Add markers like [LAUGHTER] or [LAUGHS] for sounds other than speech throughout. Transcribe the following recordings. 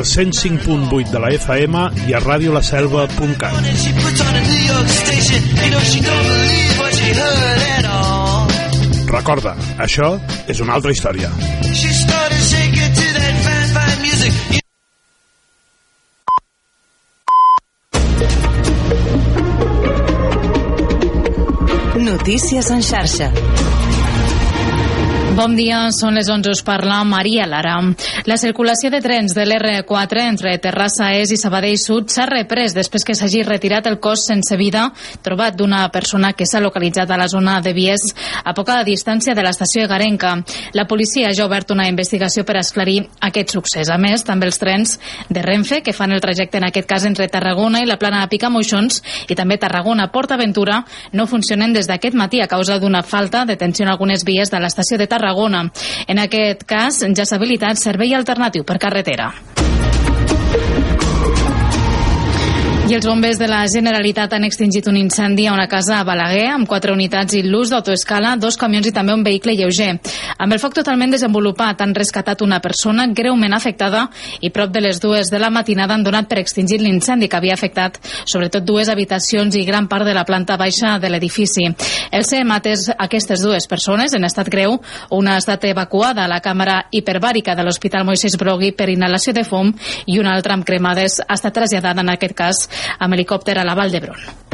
al 105.8 de la FM i a radiolaselva.cat. Recorda, això és una altra història. Notícies en xarxa. Bon dia, són les 11, us parla Maria Lara. La circulació de trens de l'R4 entre Terrassa Est i Sabadell Sud s'ha reprès després que s'hagi retirat el cos sense vida trobat d'una persona que s'ha localitzat a la zona de Vies a poca distància de l'estació Garenca. La policia ja ha obert una investigació per esclarir aquest succés. A més, també els trens de Renfe, que fan el trajecte en aquest cas entre Tarragona i la plana de Picamoixons i també Tarragona-Port-Aventura no funcionen des d'aquest matí a causa d'una falta de tensió en algunes vies de l'estació de Tarragona Tarragona. En aquest cas, ja s'ha habilitat servei alternatiu per carretera. I els bombers de la Generalitat han extingit un incendi a una casa a Balaguer amb quatre unitats i l'ús d'autoescala, dos camions i també un vehicle lleuger. Amb el foc totalment desenvolupat han rescatat una persona greument afectada i prop de les dues de la matinada han donat per extingir l'incendi que havia afectat sobretot dues habitacions i gran part de la planta baixa de l'edifici. El CEM ha atès aquestes dues persones en estat greu. Una ha estat evacuada a la càmera hiperbàrica de l'Hospital Moisés Brogui per inhalació de fum i una altra amb cremades ha estat traslladada en aquest cas amb helicòpter a la Vall d'Hebron.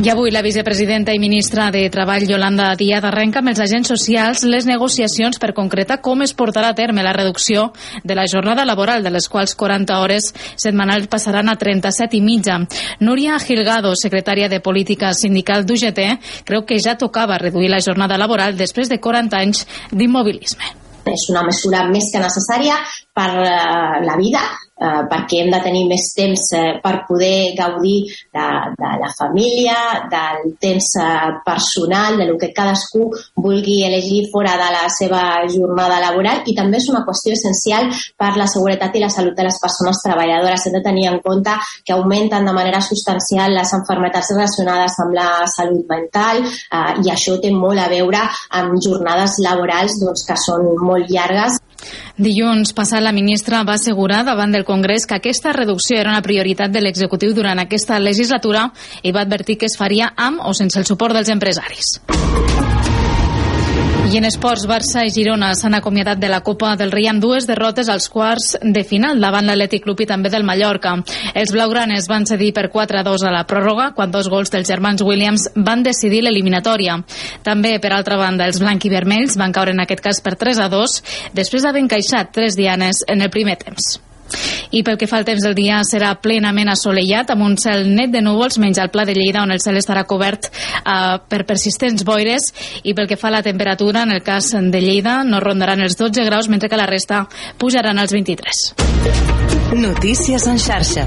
I avui la vicepresidenta i ministra de Treball, Yolanda Díaz, arrenca amb els agents socials les negociacions per concretar com es portarà a terme la reducció de la jornada laboral, de les quals 40 hores setmanals passaran a 37 i mitja. Núria Gilgado, secretària de Política Sindical d'UGT, creu que ja tocava reduir la jornada laboral després de 40 anys d'immobilisme. És una mesura més que necessària per eh, la vida, eh, perquè hem de tenir més temps eh, per poder gaudir de, de la família, del temps eh, personal, de lo que cadascú vulgui elegir fora de la seva jornada laboral i també és una qüestió essencial per la seguretat i la salut de les persones treballadores. Hem de tenir en compte que augmenten de manera substancial les enfermetats relacionades amb la salut mental eh, i això té molt a veure amb jornades laborals doncs, que són molt llargues Dilluns passat, la ministra va assegurar davant del Congrés que aquesta reducció era una prioritat de l'executiu durant aquesta legislatura i va advertir que es faria amb o sense el suport dels empresaris. I en esports, Barça i Girona s'han acomiadat de la Copa del Rei amb dues derrotes als quarts de final davant l'Atlètic Club i també del Mallorca. Els blaugranes van cedir per 4-2 a la pròrroga quan dos gols dels germans Williams van decidir l'eliminatòria. També, per altra banda, els blanc i vermells van caure en aquest cas per 3-2 després d'haver encaixat tres dianes en el primer temps. I pel que fa al temps del dia serà plenament assolellat amb un cel net de núvols menys al Pla de Lleida on el cel estarà cobert eh, per persistents boires i pel que fa a la temperatura en el cas de Lleida no rondaran els 12 graus mentre que la resta pujaran als 23. Notícies en xarxa.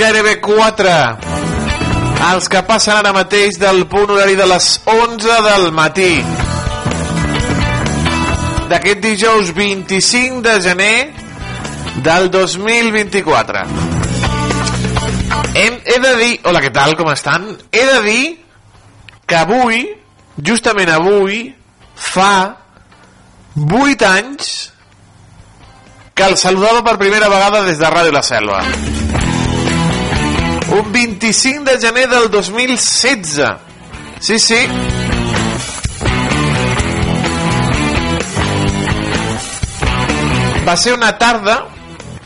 Gairebé quatre. Els que passen ara mateix del punt horari de les 11 del matí. D'aquest dijous 25 de gener del 2024. Hem, he de dir... Hola, què tal? Com estan? He de dir que avui, justament avui, fa 8 anys que el saludava per primera vegada des de Ràdio La Selva. Un 25 de gener del 2016. Sí, sí. Va ser una tarda,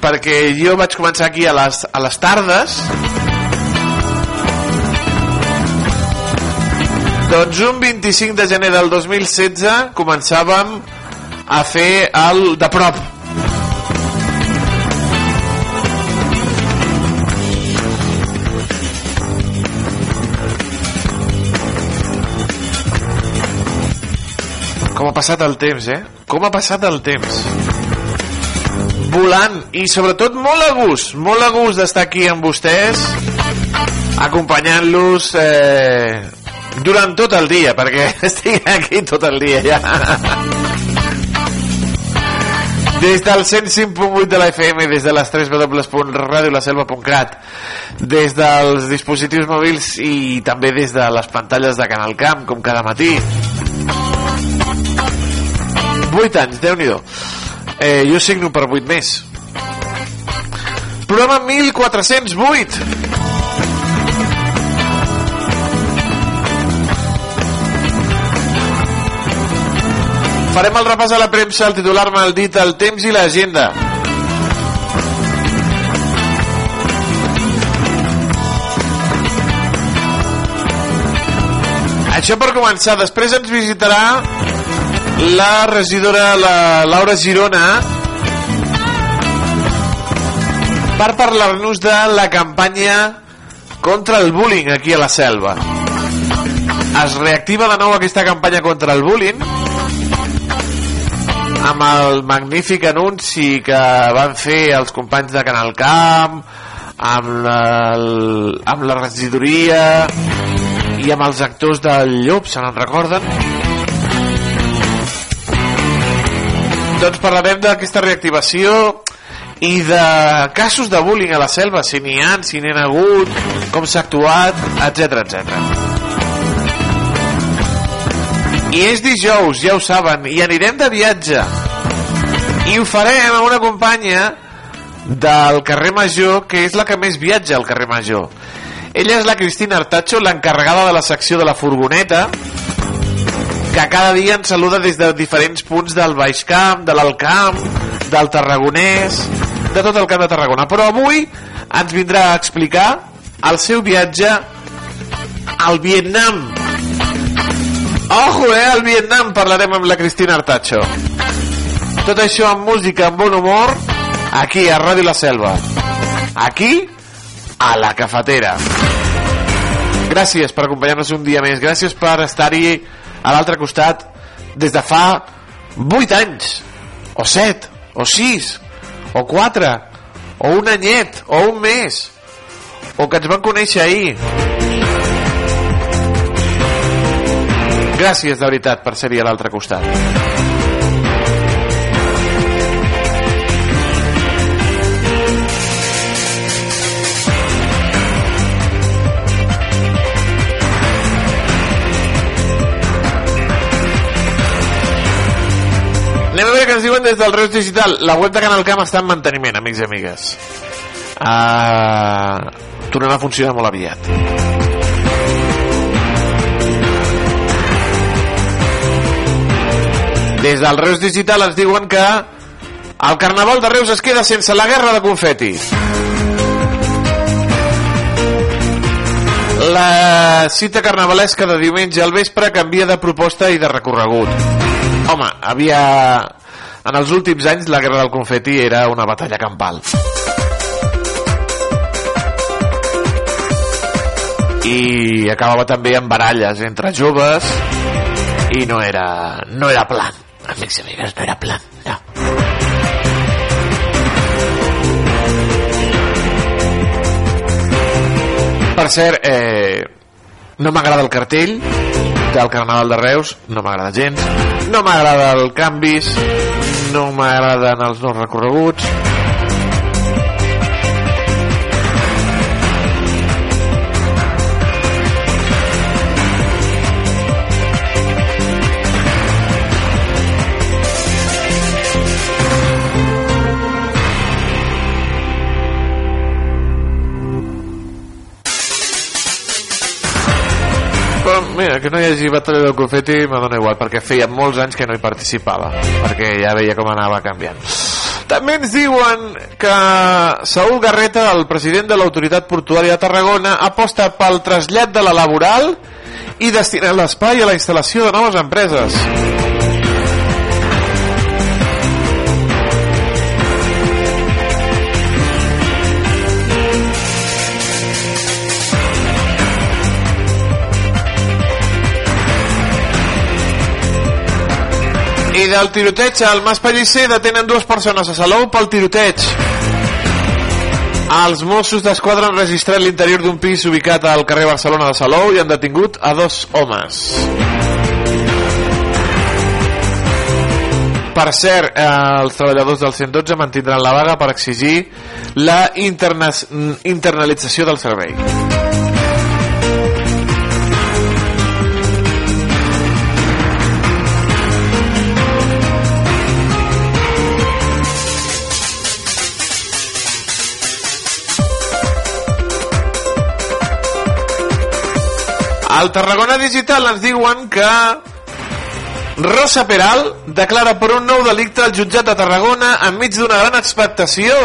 perquè jo vaig començar aquí a les, a les tardes, Doncs un 25 de gener del 2016 començàvem a fer el de prop. Com ha passat el temps, eh? Com ha passat el temps. Volant i sobretot molt a gust, molt a gust d'estar aquí amb vostès, acompanyant-los eh, durant tot el dia, perquè [LAUGHS] estic aquí tot el dia ja. Des del 105.8 de la FM, des de les 3 www.radiolaselva.cat, des dels dispositius mòbils i també des de les pantalles de Canal Camp, com cada matí. 8 anys, déu nhi eh, Jo signo per 8 més. Programa 1408. Farem el repàs a la premsa, el titular mal dit, el temps i l'agenda. Això per començar. Després ens visitarà la regidora la Laura Girona per parlar-nos de la campanya contra el bullying aquí a la selva. Es reactiva de nou aquesta campanya contra el bullying amb el magnífic anunci que van fer els companys de Canal Camp amb la, amb la regidoria i amb els actors del Llop, se n'en recorden? Doncs parlarem d'aquesta reactivació i de casos de bullying a la selva, si n'hi ha, si n'hi ha hagut, com s'ha actuat, etc etc. I és dijous, ja ho saben, i anirem de viatge. I ho farem amb una companya del carrer Major, que és la que més viatja al carrer Major. Ella és la Cristina Artacho, l'encarregada de la secció de la furgoneta, que cada dia ens saluda des de diferents punts del Baix Camp, de l'Alt Camp, del Tarragonès, de tot el camp de Tarragona. Però avui ens vindrà a explicar el seu viatge al Vietnam Ojo, eh, al Vietnam parlarem amb la Cristina Artacho. Tot això amb música, amb bon humor, aquí a Ràdio La Selva. Aquí, a la cafetera. Gràcies per acompanyar-nos un dia més. Gràcies per estar-hi a l'altre costat des de fa 8 anys, o 7, o 6, o 4, o un anyet, o un mes, o que ens van conèixer ahir Gràcies, de veritat, per ser-hi a l'altre costat. Des del Reus Digital. La web de Canal Camp està en manteniment, amics i amigues. Uh, tornarà a funcionar molt aviat. Des del Reus Digital ens diuen que el Carnaval de Reus es queda sense la guerra de confeti. La cita carnavalesca de diumenge al vespre canvia de proposta i de recorregut. Home, havia... En els últims anys la guerra del confeti era una batalla campal. I acabava també amb baralles entre joves i no era, no era plan. Amics i amigues, no era plan, no. Per cert, eh, no m'agrada el cartell del Carnaval de Reus, no m'agrada gens, no m'agrada el canvis, no m'agraden els nous recorreguts, mira, que no hi hagi batalla del confeti me igual, perquè feia molts anys que no hi participava, perquè ja veia com anava canviant. També ens diuen que Saúl Garreta, el president de l'autoritat portuària de Tarragona, aposta pel trasllat de la laboral i destinar l'espai a la instal·lació de noves empreses. Del tiroteig al Mas Pellicer detenen dues persones a Salou pel tiroteig. Els Mossos d'Esquadra han registrat l'interior d'un pis ubicat al carrer Barcelona de Salou i han detingut a dos homes. Per cert, eh, els treballadors del 112 mantindran la vaga per exigir la interna internalització del servei. Al Tarragona Digital ens diuen que Rosa Peral declara per un nou delicte al jutjat de Tarragona enmig d'una gran expectació.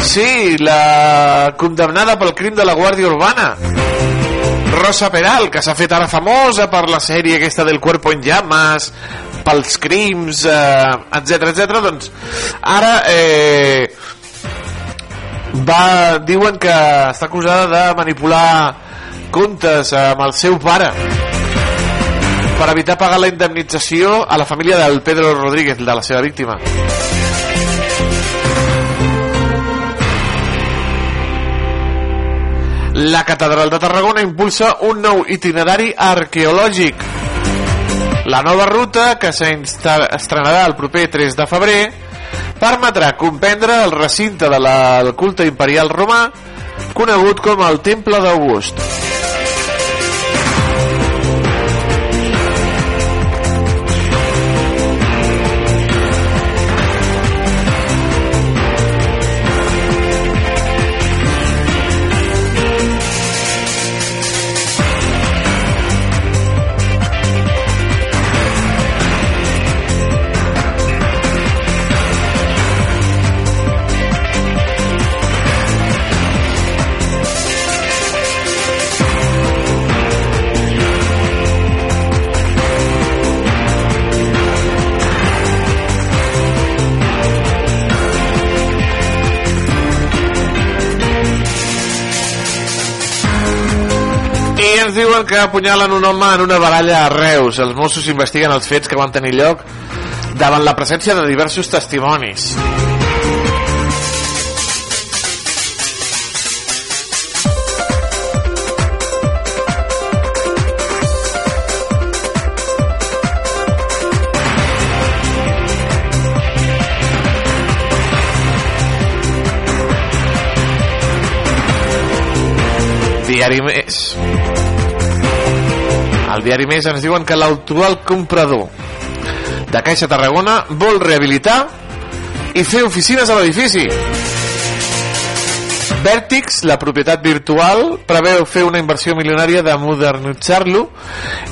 Sí, la condemnada pel crim de la Guàrdia Urbana. Rosa Peral, que s'ha fet ara famosa per la sèrie aquesta del Cuerpo en Llamas, pels crims, etc eh, etc. doncs ara eh, va, diuen que està acusada de manipular comptes amb el seu pare per evitar pagar la indemnització a la família del Pedro Rodríguez, de la seva víctima. La Catedral de Tarragona impulsa un nou itinerari arqueològic. La nova ruta, que s'estrenarà el proper 3 de febrer, permetrà comprendre el recinte del de culte imperial romà conegut com el Temple d'August. Apunyalen un home en una baralla a Reus. Els Mossos investiguen els fets que van tenir lloc davant la presència de diversos testimonis. diari més al diari Més ens diuen que l'actual comprador de Caixa Tarragona vol rehabilitar i fer oficines a l'edifici. Vertix, la propietat virtual, preveu fer una inversió milionària de modernitzar-lo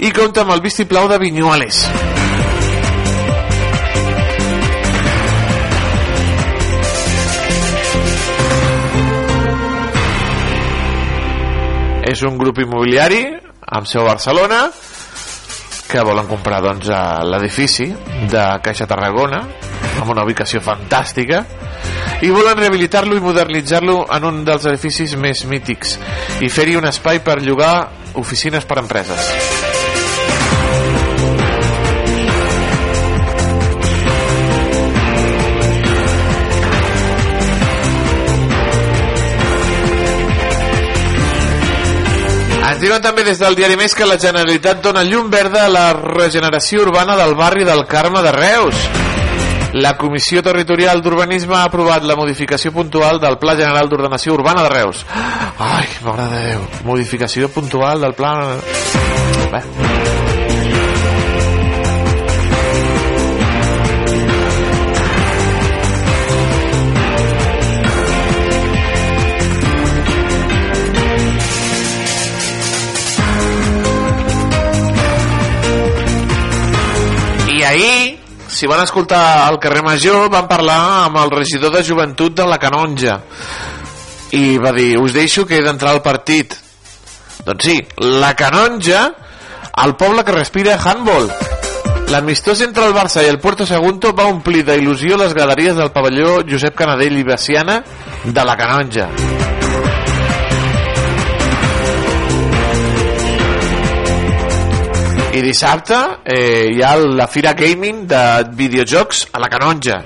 i compta amb el vistiplau de Vinyuales. És un grup immobiliari amb seu a Barcelona que volen comprar doncs, l'edifici de Caixa Tarragona amb una ubicació fantàstica i volen rehabilitar-lo i modernitzar-lo en un dels edificis més mítics i fer-hi un espai per llogar oficines per empreses. Ens diuen també des del diari Més que la Generalitat dona llum verda a la regeneració urbana del barri del Carme de Reus. La Comissió Territorial d'Urbanisme ha aprovat la modificació puntual del Pla General d'Ordenació Urbana de Reus. Ai, m'agrada Déu. Modificació puntual del Pla... Bé. Si van escoltar al carrer Major, van parlar amb el regidor de joventut de la Canonja i va dir, us deixo que he d'entrar al partit. Doncs sí, la Canonja el poble que respira handball. L'amistós entre el Barça i el Puerto Sagunto va omplir d'il·lusió les graderies del pavelló Josep Canadell i Baciana de la Canonja. I dissabte eh, hi ha la Fira Gaming de videojocs a la Canonja.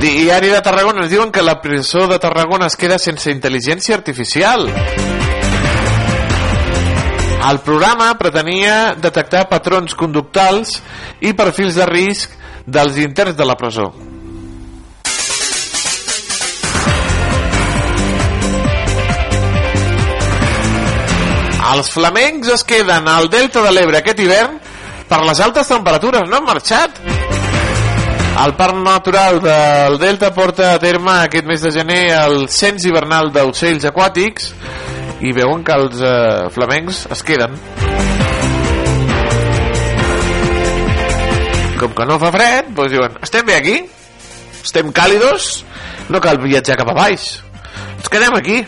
Diari de Tarragona ens diuen que la presó de Tarragona es queda sense intel·ligència artificial. El programa pretenia detectar patrons conductals i perfils de risc dels interns de la presó. Els flamencs es queden al delta de l'Ebre aquest hivern per les altes temperatures, no han marxat. El Parc Natural del Delta porta a terme aquest mes de gener el cens hivernal d'ocells aquàtics i veuen que els eh, flamencs es queden. Com que no fa fred, doncs diuen, estem bé aquí, estem càlidos, no cal viatjar cap a baix, ens quedem aquí.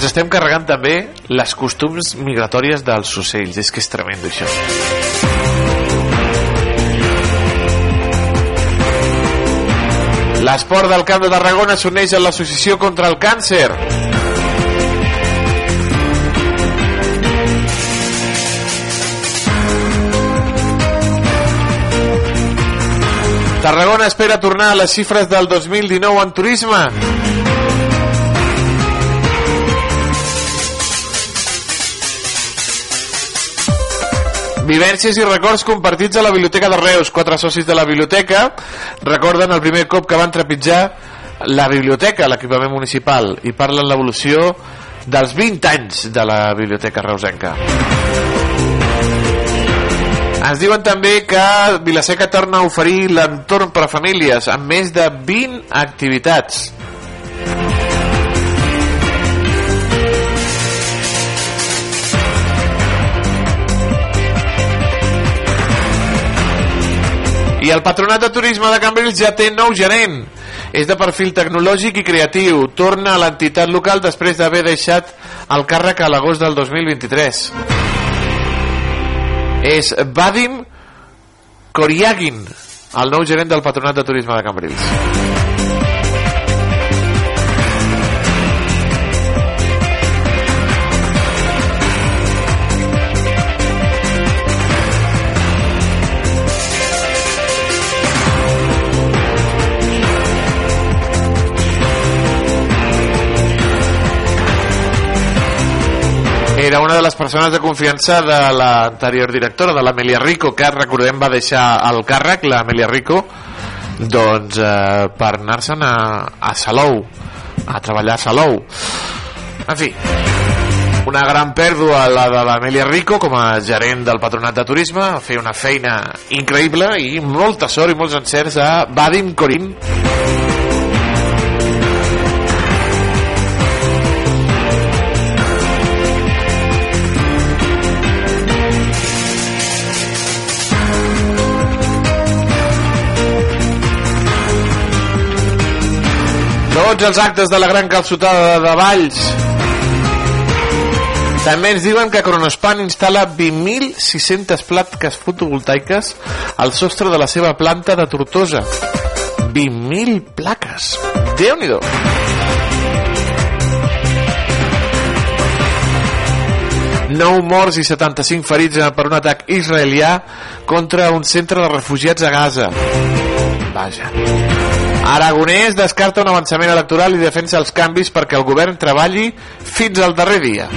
Ens estem carregant també les costums migratòries dels ocells. És que és tremendo, això. L'esport del Camp de Tarragona s'uneix a l'Associació contra el Càncer. Tarragona espera tornar a les xifres del 2019 en turisme. Vivències i records compartits a la Biblioteca de Reus. Quatre socis de la biblioteca recorden el primer cop que van trepitjar la biblioteca, l'equipament municipal, i parlen l'evolució dels 20 anys de la biblioteca reusenca. Ens diuen també que Vilaseca torna a oferir l'entorn per a famílies amb més de 20 activitats. I el Patronat de Turisme de Cambrils ja té nou gerent. És de perfil tecnològic i creatiu. Torna a l'entitat local després d'haver deixat el càrrec a l'agost del 2023. És Vadim Koriagin, el nou gerent del Patronat de Turisme de Cambrils. Era una de les persones de confiança de l'anterior directora, de l'Amelia Rico, que recordem va deixar el càrrec, l'Amelia Rico, doncs eh, per anar-se'n a, a Salou, a treballar a Salou. En fi, una gran pèrdua la de l'Amelia Rico com a gerent del Patronat de Turisme, a fer una feina increïble i molta sort i molts encerts a Vadim Corim. Tots els actes de la gran calçotada de Valls. També ens diuen que Cronospan instal·la 20.600 plaques fotovoltaiques al sostre de la seva planta de Tortosa. 20.000 plaques. Déu-n'hi-do. Nou morts i 75 ferits per un atac israelià contra un centre de refugiats a Gaza. Vaja. Aragonès descarta un avançament electoral i defensa els canvis perquè el govern treballi fins al darrer dia.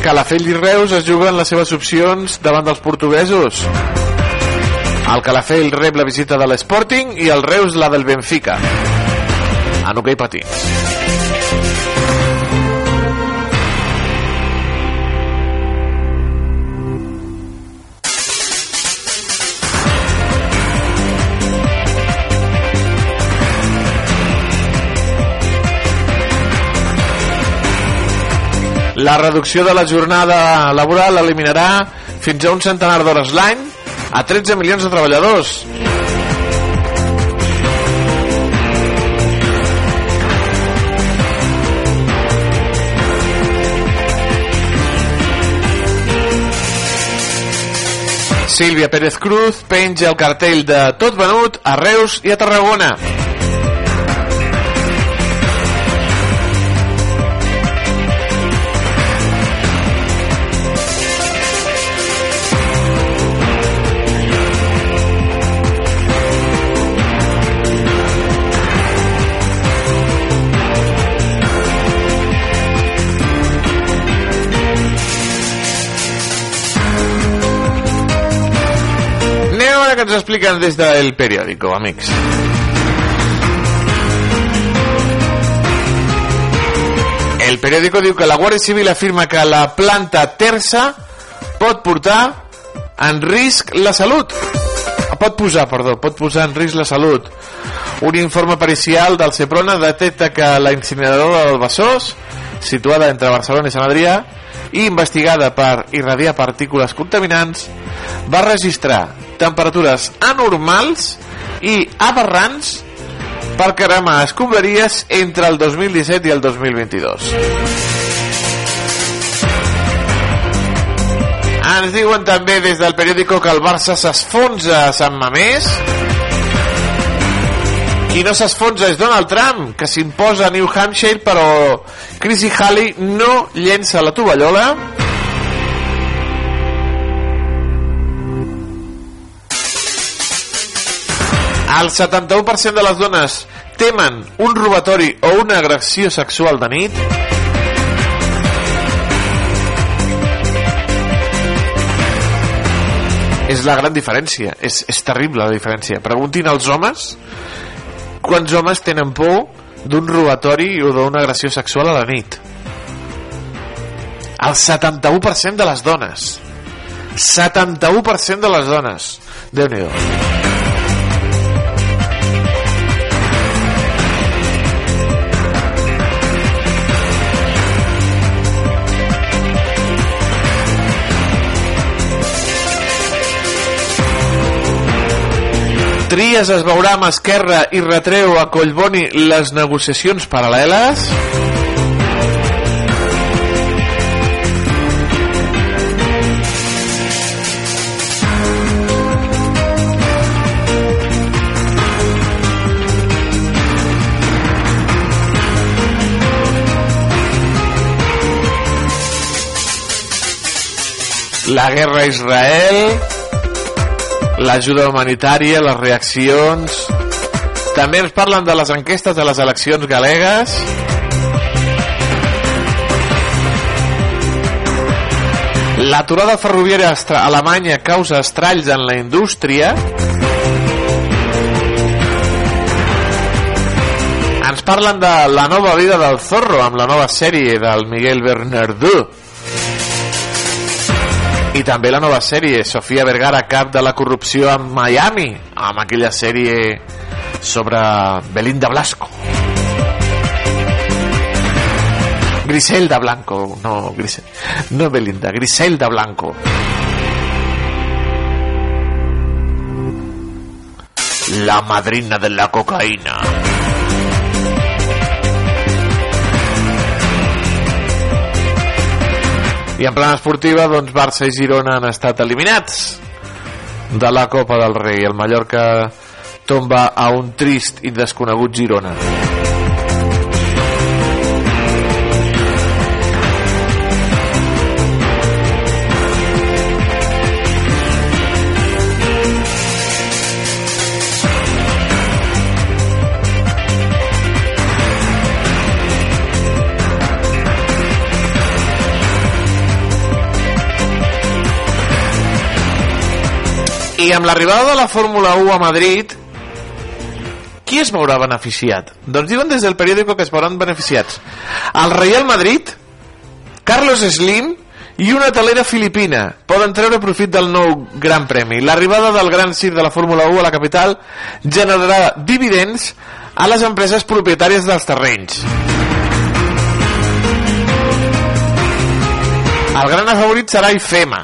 Calafell i Reus es juguen les seves opcions davant dels portuguesos. El Calafell rep la visita de l'Sporting i el Reus la del Benfica. En hoquei patins. La reducció de la jornada laboral eliminarà fins a un centenar d'hores l'any a 13 milions de treballadors. Sílvia Pérez Cruz penja el cartell de Tot venut a Reus i a Tarragona. Què ens expliquen des del periòdico, amics. El periòdico diu que la Guàrdia Civil afirma que la planta terça pot portar en risc la salut. Pot posar, perdó, pot posar en risc la salut. Un informe pericial del Seprona detecta que la incineradora del Besòs, situada entre Barcelona i Sant Adrià, i investigada per irradiar partícules contaminants, va registrar temperatures anormals i aberrants per cremar escombraries entre el 2017 i el 2022. Ens diuen també des del periòdico que el Barça s'esfonsa a Sant Mamés. Qui no s'esfonsa és Donald Trump, que s'imposa a New Hampshire, però Chrissy Halley no llença la tovallola. El 71% de les dones temen un robatori o una agressió sexual de nit. És la gran diferència. És, és terrible la diferència. Preguntin als homes quants homes tenen por d'un robatori o d'una agressió sexual a la nit. El 71% de les dones. 71% de les dones. Déu-n'hi-do. Trias es veurà amb Esquerra i retreu a Collboni les negociacions paral·leles. La guerra a Israel l'ajuda humanitària, les reaccions... També ens parlen de les enquestes de les eleccions galegues. L'aturada ferroviària a Alemanya causa estralls en la indústria. Ens parlen de la nova vida del Zorro amb la nova sèrie del Miguel Bernardú i també la nova sèrie Sofia Vergara, cap de la corrupció a Miami amb aquella sèrie sobre Belinda Blasco. Griselda Blanco no, Grisel, no Belinda Griselda Blanco. La madrina de la cocaïna I en plana esportiva, doncs Barça i Girona han estat eliminats de la Copa del Rei. El Mallorca tomba a un trist i desconegut Girona. I amb l'arribada de la Fórmula 1 a Madrid, qui es veurà beneficiat? Doncs diuen des del periòdico que es veuran beneficiats. El Real Madrid, Carlos Slim i una talera filipina poden treure profit del nou Gran Premi. L'arribada del Gran Cir de la Fórmula 1 a la capital generarà dividends a les empreses propietàries dels terrenys. El gran favorit serà IFEMA.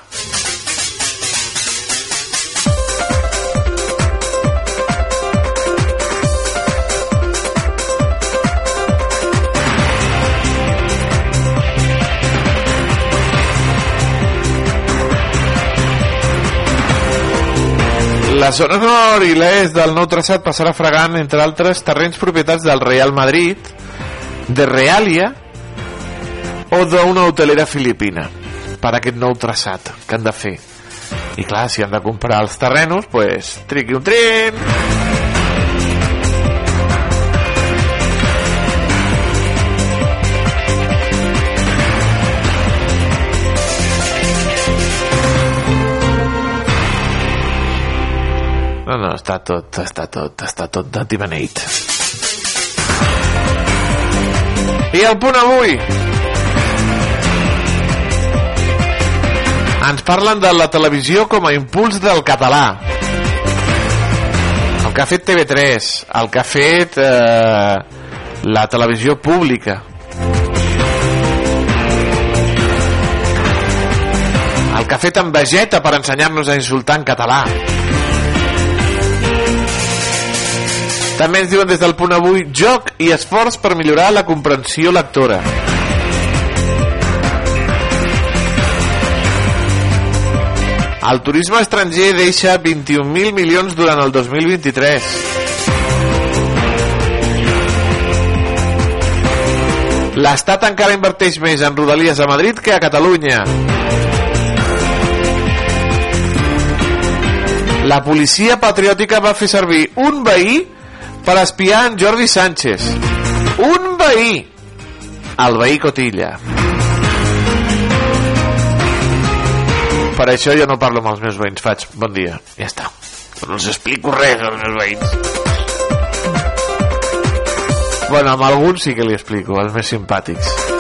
La zona nord i l'est del nou traçat passarà fregant, entre altres, terrenys propietats del Real Madrid, de Realia o d'una hotelera filipina per aquest nou traçat que han de fer. I clar, si han de comprar els terrenos, pues, triqui un tren... està tot, està tot, està tot de Tibanate. I el punt avui. Ens parlen de la televisió com a impuls del català. El que ha fet TV3, el que ha fet eh, la televisió pública. El que ha fet en Vegeta per ensenyar-nos a insultar en català. També ens diuen des del punt avui joc i esforç per millorar la comprensió lectora. El turisme estranger deixa 21.000 milions durant el 2023. L'Estat encara inverteix més en rodalies a Madrid que a Catalunya. La policia patriòtica va fer servir un veí per espiar en Jordi Sánchez. Un veí! El veí Cotilla. Per això jo no parlo amb els meus veïns, faig bon dia, ja està. No els explico res als meus veïns. Bueno, amb alguns sí que li explico, els més simpàtics.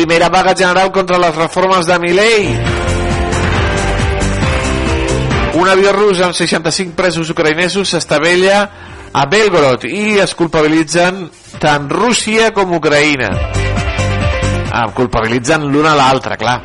Primera vaga general contra les reformes de Milei. Un avió rus amb 65 presos ucraïnesos s'estavella a Belgorod i es culpabilitzen tant Rússia com Ucraïna. Ah, culpabilitzen l'una a l'altra, clar.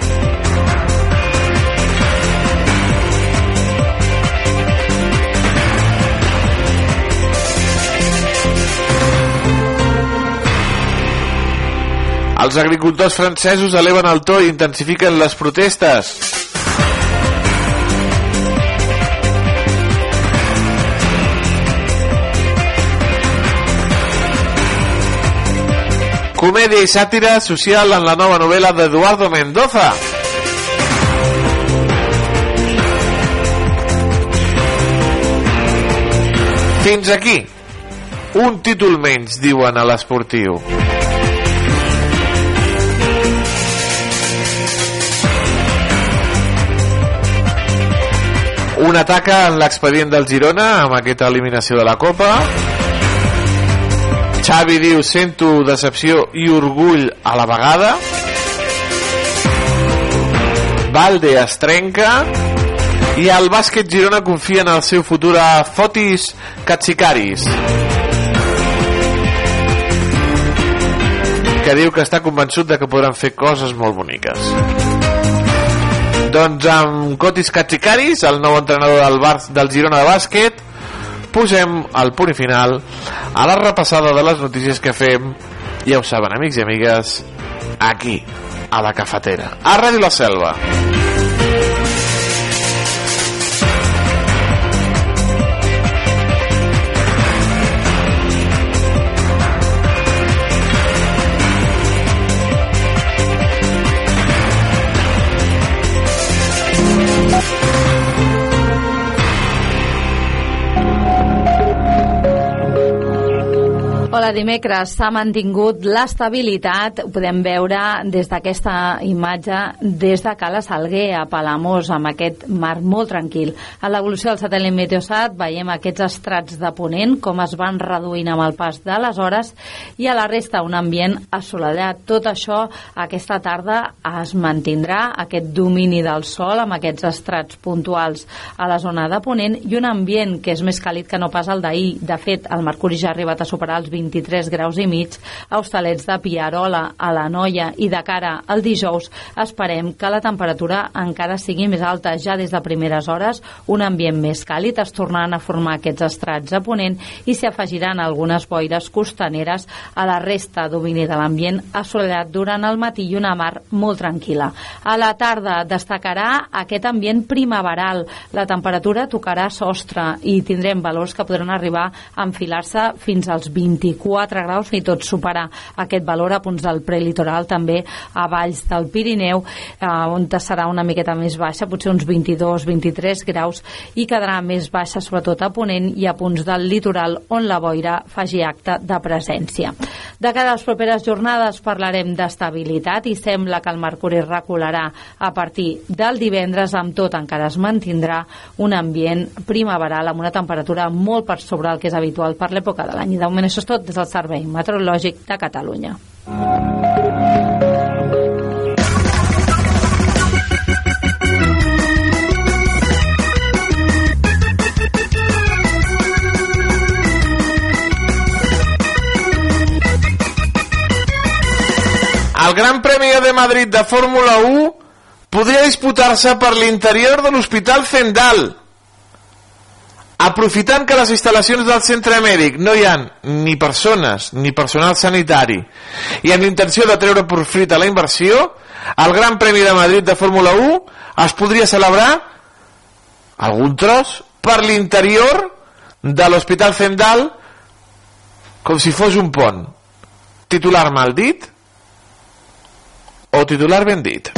Els agricultors francesos eleven el to i intensifiquen les protestes. Comèdia i sàtira social en la nova novel·la d'Eduardo Mendoza. Fins aquí. Un títol menys, diuen a l'esportiu. Un ataca en l'expedient del Girona amb aquesta eliminació de la Copa. Xavi diu sento decepció i orgull a la vegada. Valde es trenca. I el bàsquet Girona confia en el seu futur a Fotis Katsikaris. Que diu que està convençut de que podran fer coses molt boniques doncs amb Cotis Katsikaris, el nou entrenador del, Bar del Girona de bàsquet, posem el punt final a la repassada de les notícies que fem, ja ho saben, amics i amigues, aquí, a la cafetera, a Ràdio La Selva. L'escala dimecres s'ha mantingut l'estabilitat, ho podem veure des d'aquesta imatge des de Cala Salguer a Palamós, amb aquest mar molt tranquil. A l'evolució del satèl·lit Meteosat veiem aquests estrats de ponent, com es van reduint amb el pas de les hores, i a la resta un ambient assolellat. Tot això aquesta tarda es mantindrà, aquest domini del sol, amb aquests estrats puntuals a la zona de ponent, i un ambient que és més càlid que no pas el d'ahir. De fet, el mercuri ja ha arribat a superar els 23 graus i mig a Hostalets de Piarola, a la Noia i de cara al dijous esperem que la temperatura encara sigui més alta ja des de primeres hores, un ambient més càlid, es tornaran a formar aquests estrats a ponent i s'hi afegiran algunes boires costaneres a la resta domini de l'ambient assolellat durant el matí i una mar molt tranquil·la. A la tarda destacarà aquest ambient primaveral. La temperatura tocarà sostre i tindrem valors que podran arribar a enfilar-se fins als 24 graus i tot superar aquest valor a punts del prelitoral també a valls del Pirineu eh, on serà una miqueta més baixa potser uns 22-23 graus i quedarà més baixa sobretot a Ponent i a punts del litoral on la boira faci acte de presència. De cada les properes jornades parlarem d'estabilitat i sembla que el mercuri recularà a partir del divendres amb tot encara es mantindrà un ambient primaveral amb una temperatura molt per sobre el que és habitual per l'època de l'any. I de moment això és tot des del Servei Meteorològic de Catalunya. El Gran Premi de Madrid de Fórmula 1 podria disputar-se per l'interior de l'Hospital Zendal. Aprofitant que les instal·lacions del centre mèdic no hi han ni persones ni personal sanitari i amb l'intenció de treure profit a la inversió, el Gran Premi de Madrid de Fórmula 1 es podria celebrar algun tros per l'interior de l'Hospital Zendal com si fos un pont. Titular mal dit o titular ben dit.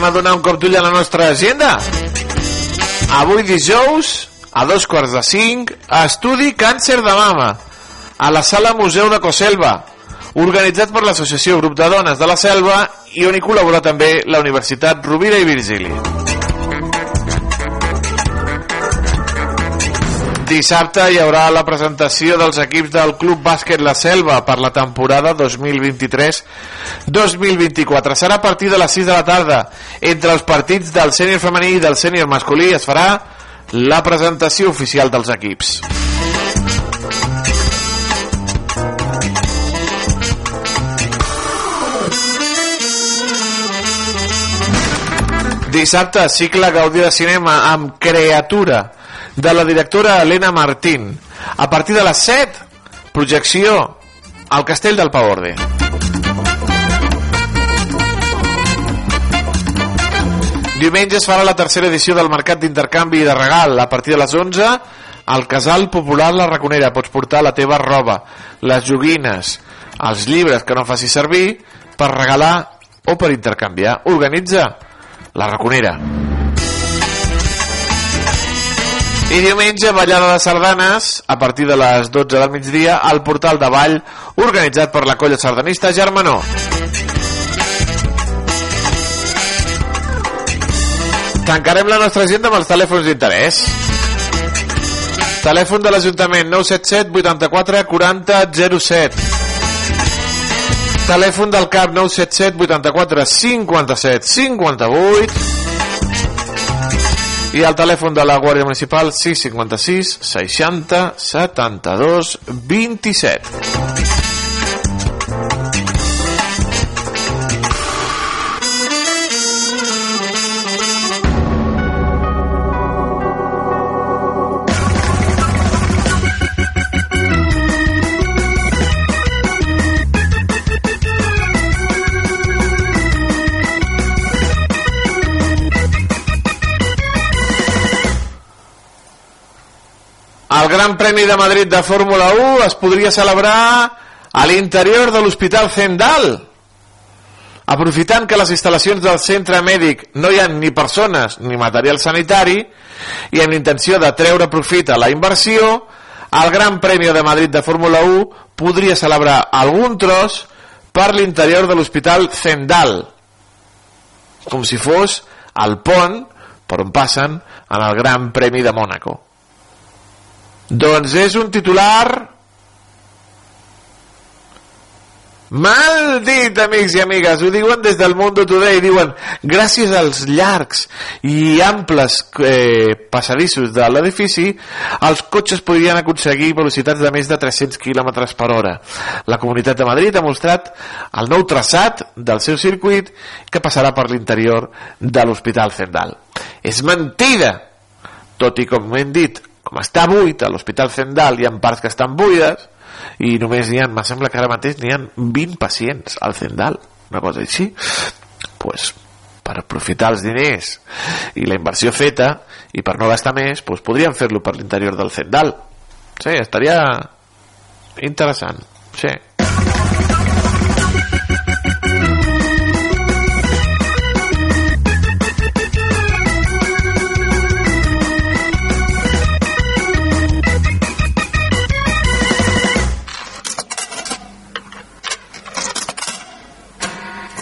Anem a donar un cop d'ull a la nostra agenda. Avui dijous, a dos quarts de cinc, estudi càncer de mama, a la sala Museu de Coselva, organitzat per l'Associació Grup de Dones de la Selva i on hi col·labora també la Universitat Rovira i Virgili. Dissabte hi haurà la presentació dels equips del Club Bàsquet La Selva per la temporada 2023-2024. Serà a partir de les 6 de la tarda. Entre els partits del sènior femení i del sènior masculí es farà la presentació oficial dels equips. Dissabte, cicle Gaudí de Cinema amb Creatura de la directora Helena Martín. A partir de les 7, projecció al Castell del Paorde. Diumenge es farà la tercera edició del Mercat d'Intercanvi i de Regal. A partir de les 11, al Casal Popular La Raconera pots portar la teva roba, les joguines, els llibres que no facis servir per regalar o per intercanviar. Organitza la Raconera. I diumenge, ballada de sardanes, a partir de les 12 del migdia, al portal de ball, organitzat per la colla sardanista Germanó. Tancarem la nostra agenda amb els telèfons d'interès. Telèfon de l'Ajuntament 977 84 40 07. Telèfon del CAP 977 84 57 58 i el telèfon de la Guàrdia Municipal 656 60 72 27. Gran Premi de Madrid de Fórmula 1 es podria celebrar a l'interior de l'Hospital Zendal. Aprofitant que les instal·lacions del centre mèdic no hi ha ni persones ni material sanitari i amb l'intenció de treure profit a la inversió, el Gran Premi de Madrid de Fórmula 1 podria celebrar algun tros per l'interior de l'Hospital Zendal, com si fos el pont per on passen en el Gran Premi de Mònaco. Doncs és un titular Mal dit, amics i amigues, ho diuen des del Mundo Today, diuen gràcies als llargs i amples eh, passadissos de l'edifici, els cotxes podrien aconseguir velocitats de més de 300 km per hora. La Comunitat de Madrid ha mostrat el nou traçat del seu circuit que passarà per l'interior de l'Hospital Zendal. És mentida! Tot i, com hem dit, com està buit, a l'Hospital Zendal hi ha parts que estan buides, i només n'hi ha, me sembla que ara mateix n'hi ha 20 pacients al Zendal, una cosa així pues, per aprofitar els diners i la inversió feta i per no gastar més, pues, podríem fer-lo per l'interior del Zendal sí, estaria interessant sí.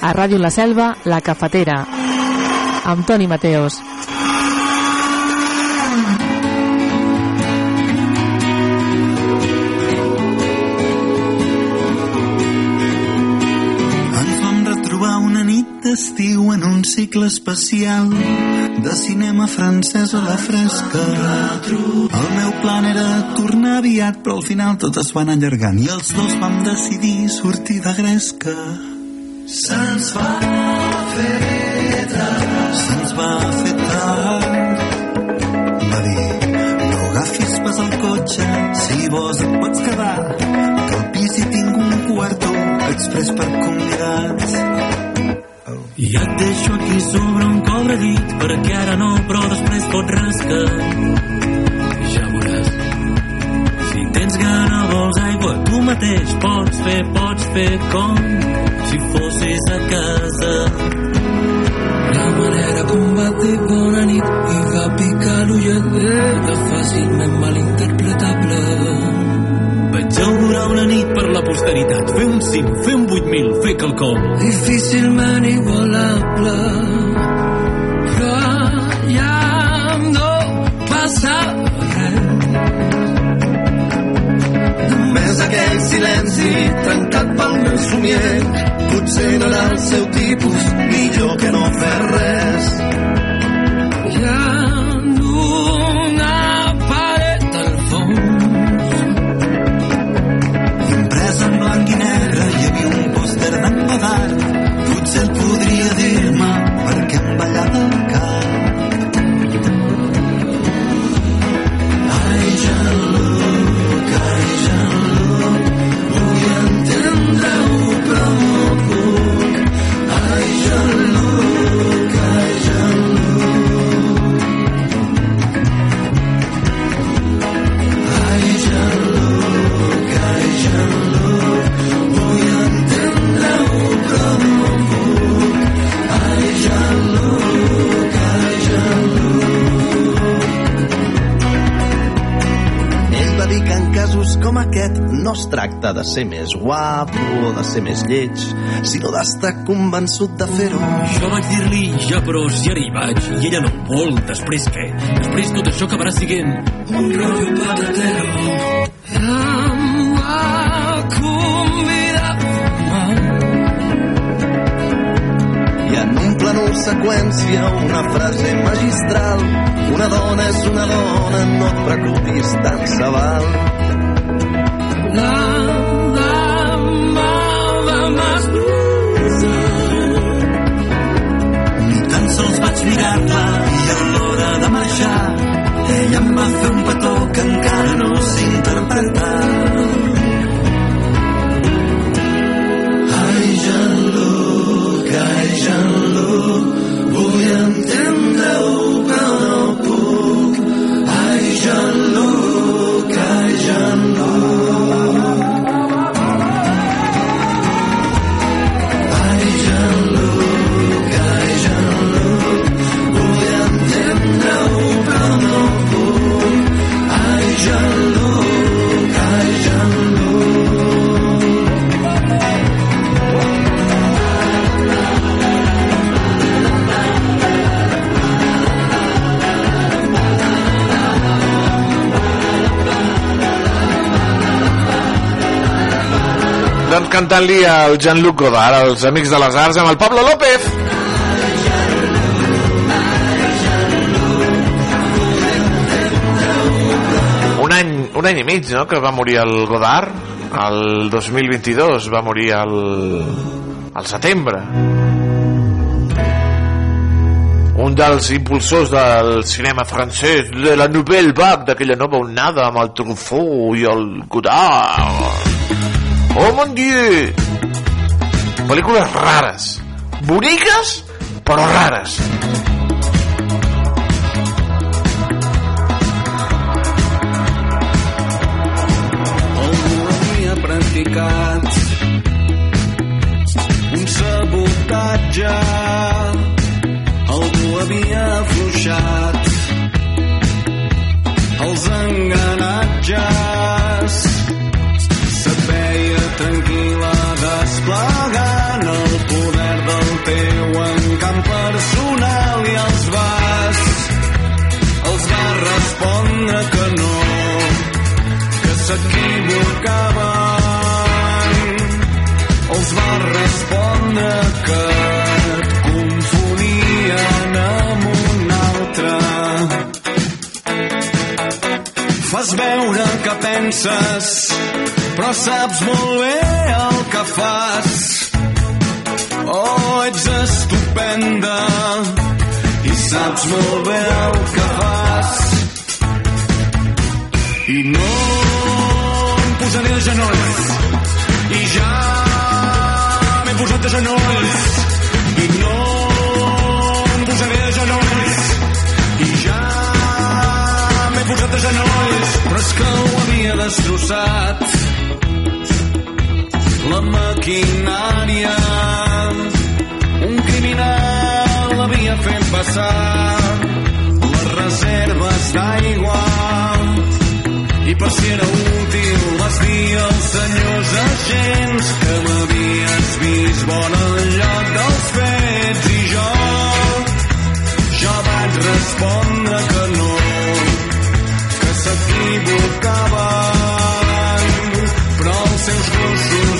A Ràdio La Selva, La Cafetera, amb Toni Mateos. Ens vam retrobar una nit d'estiu en un cicle especial de cinema francès a la fresca. El meu plan era tornar aviat, però al final tot es va anar allargant i els dos vam decidir sortir de gresca. Se'ns va fer tard. Se'ns va fer tard. Va dir, no agafis pas el cotxe, si vols et pots quedar, que al pis hi tinc un quarto express per convidats. I et deixo aquí sobre un cobre dit perquè ara no, però després pot rascar. Ja veuràs. Si tens gana, aigua, tu mateix pots fer, pots fer com si fossis a casa. La manera com va dir bona nit i va picar l'ullet era fàcilment malinterpretable. Vaig augurar una nit per la posteritat, fer un cim, fer un 8.000, fer quelcom. Difícilment igualable, aquell silenci trencat pel meu somier potser no era el seu tipus millor que no fer res no es tracta de ser més guapo o de ser més lleig, sinó d'estar convençut de fer-ho. Jo vaig dir-li, ja però si ara hi vaig, i ella no vol, després què? Després tot això acabarà siguent un rotllo patatero. Em va convidar. I en un seqüència, una frase magistral, una dona és una dona, no et preocupis, tant se val. Jean-Luc, ai, Jean-Luc, vull entendre-ho cantant-li al Jean-Luc Godard, als Amics de les Arts, amb el Pablo López. Un any, un any i mig, no?, que va morir el Godard. El 2022 va morir al, al setembre. Un dels impulsors del cinema francès, de la Nouvelle Vague, d'aquella nova onada amb el Truffaut i el Godard. Oh, mon Dieu! Pel·lícules rares. Boniques, però rares. Un sabotatge. Algú havia afluixat els enganatges. Tranquil·la desplegant el poder del teu encant personal i els vas, els va respondre que no que s'equivocaven. Els va respondre que fas veure que penses però saps molt bé el que fas. Oh, ets estupenda i saps molt bé el que fas. I no em posaré de genolls. I ja m'he posat de genolls. I no em posaré de genolls. I ja m'he posat de genolls. Però és que ho havia destrossat la maquinària. Un criminal l'havia fet passar les reserves d'aigua. I per si era útil vas dir als senyors agents que m'havies vist bona al lloc dels fets. I jo jo vaig respondre que no que s'equivocaven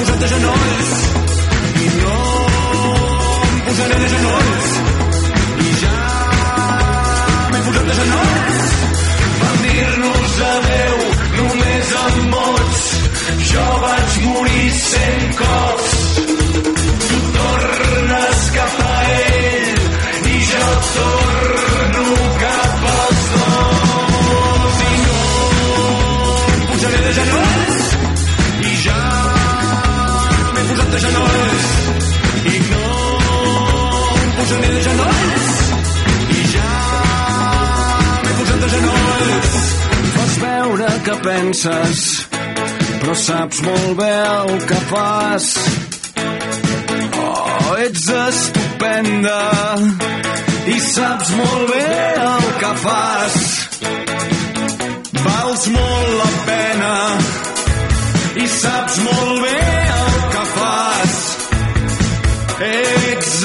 posat de genolls i no em posaré de genolls i ja m'he posat de genolls per dir-nos adeu només amb mots. Jo vaig morir cent cops. Tu tornes cap a ell i jo torno cap als dos. I no em posaré de genolls de genolls. I no em posaré de genolls. I ja m'he posat de genolls. Fas veure que penses però saps molt bé el que fas. Oh, ets estupenda i saps molt bé el que fas. Vals molt la pena i saps molt bé el que fas ets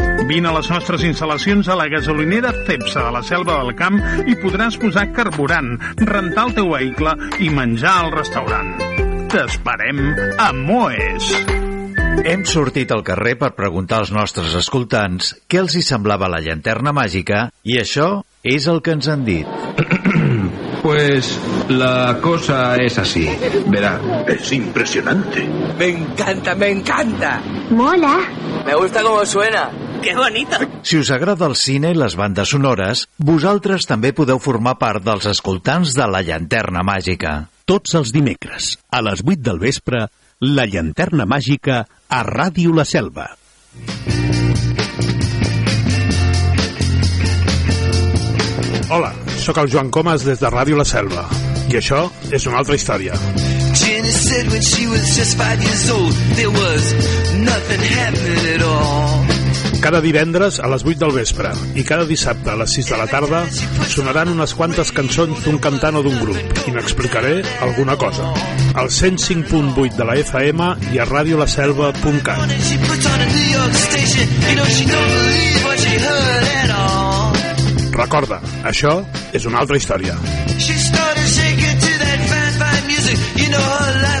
Vine a les nostres instal·lacions a la gasolinera Cepsa de la Selva del Camp i podràs posar carburant, rentar el teu vehicle i menjar al restaurant. T'esperem a Moes. Hem sortit al carrer per preguntar als nostres escoltants què els hi semblava la llanterna màgica i això és el que ens han dit. [CLEARS THROAT] Pues la cosa es así. Verá. Es impresionante. Me encanta, me encanta. Mola. Me gusta cómo suena. [LAUGHS] ¡Qué bonito! Si us agrada el cine i les bandes sonores, vosaltres també podeu formar part dels escoltants de La Llanterna Màgica. Tots els dimecres, a les 8 del vespre, La Llanterna Màgica a Ràdio La Selva. Hola, sóc el Joan Comas des de Ràdio La Selva. I això és una altra història. Said when she was just five years old, there was nothing happening at all. Cada divendres a les 8 del vespre i cada dissabte a les 6 de la tarda sonaran unes quantes cançons d'un cantant o d'un grup i n'explicaré alguna cosa. Al 105.8 de la FM i a radiolaselva.cat. Recorda, això és una altra història. She started shaking to that fine, fine music. You know her life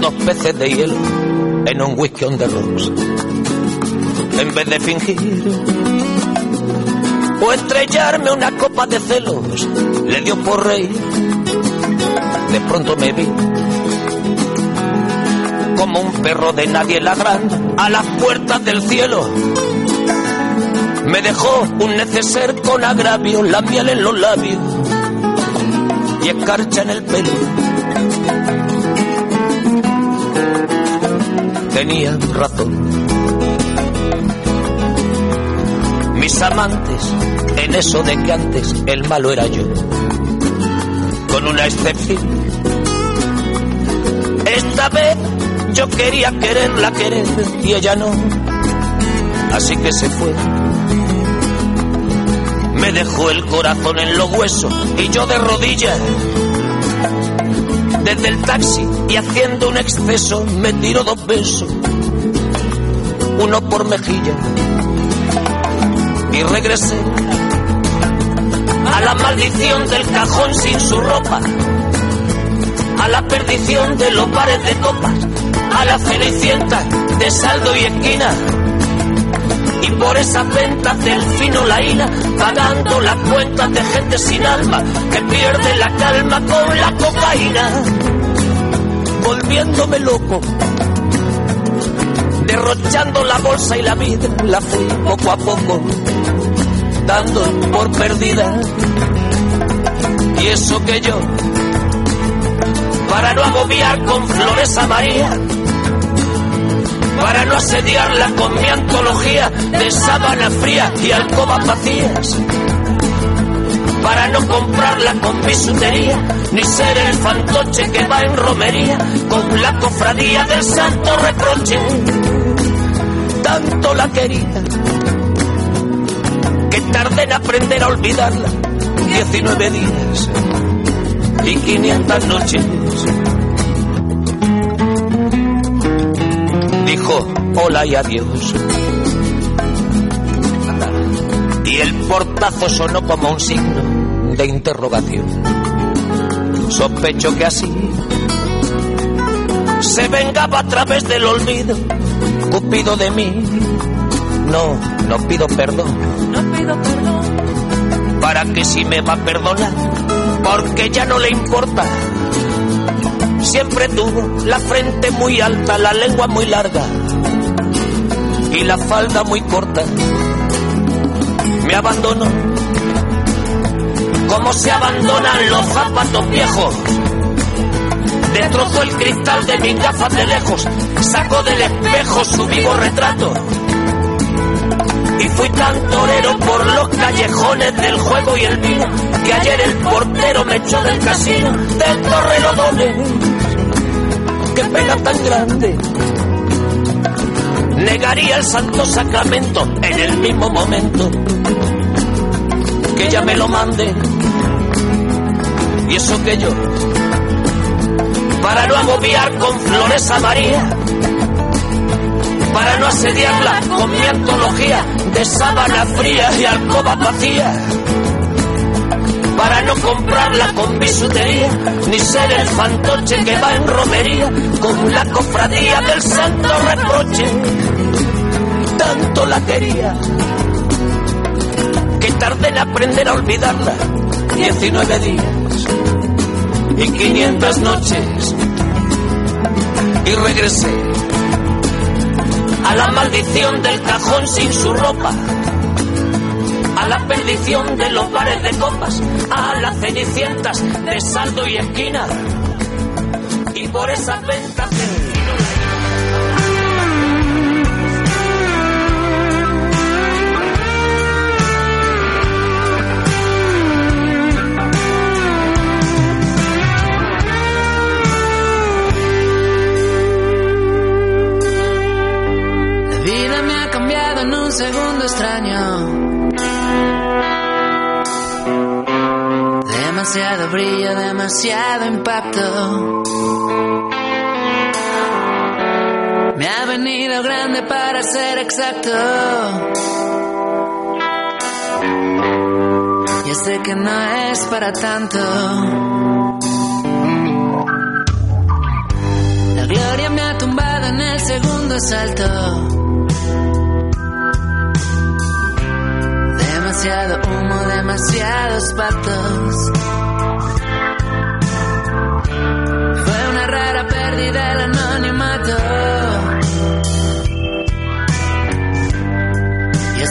Dos peces de hielo en un whisky on the rocks. En vez de fingir o estrellarme una copa de celos, le dio por reír. De pronto me vi como un perro de nadie ladrando a las puertas del cielo. Me dejó un neceser con agravio, la en los labios y escarcha en el pelo. Tenía razón. Mis amantes, en eso de que antes el malo era yo, con una excepción. Esta vez yo quería quererla querer y ella no, así que se fue me dejó el corazón en los huesos y yo de rodillas. Desde el taxi y haciendo un exceso me tiró dos besos, uno por mejilla. Y regresé a la maldición del cajón sin su ropa, a la perdición de los bares de copas, a la cenicienta de saldo y esquina por esas ventas del fino la ira, pagando las cuentas de gente sin alma que pierde la calma con la cocaína, volviéndome loco, derrochando la bolsa y la vida, la fui poco a poco, dando por perdida. Y eso que yo, para no agobiar con flores a María, para no asediarla con mi antología de sábana fría y alcobas vacías, para no comprarla con bisutería, ni ser el fantoche que va en romería con la cofradía del santo reproche. tanto la quería, que tardé en aprender a olvidarla. 19 días y 500 noches. Dijo hola y adiós. Y el portazo sonó como un signo de interrogación. Sospecho que así se vengaba a través del olvido, Cupido de mí. No, no pido perdón. No pido perdón. Para que si me va a perdonar, porque ya no le importa. Siempre tuvo la frente muy alta, la lengua muy larga y la falda muy corta. Me abandonó como se abandonan los zapatos viejos. Destrozó el cristal de mis gafas de lejos, sacó del espejo su vivo retrato. Y fui tan torero por los callejones del juego y el vino, que ayer el portero me echó del casino del Torrelodones. Qué pena tan grande. Negaría el santo sacramento en el mismo momento que ella me lo mande. Y eso que yo, para no agobiar con flores a María, para no asediarla con mi antología de sábana fría y alcoba vacía, para no comprarla con bisutería, ni ser el fantoche que va en romería con la cofradía del santo reproche. Tanto la quería que tardé en aprender a olvidarla. 19 días y 500 noches. Y regresé a la maldición del cajón sin su ropa, perdición de los bares de copas, a las cenicientas de saldo y esquina. Y por esas ventas demasiado impacto. Me ha venido grande para ser exacto. Ya sé que no es para tanto. La gloria me ha tumbado en el segundo salto. Demasiado humo, demasiados pactos.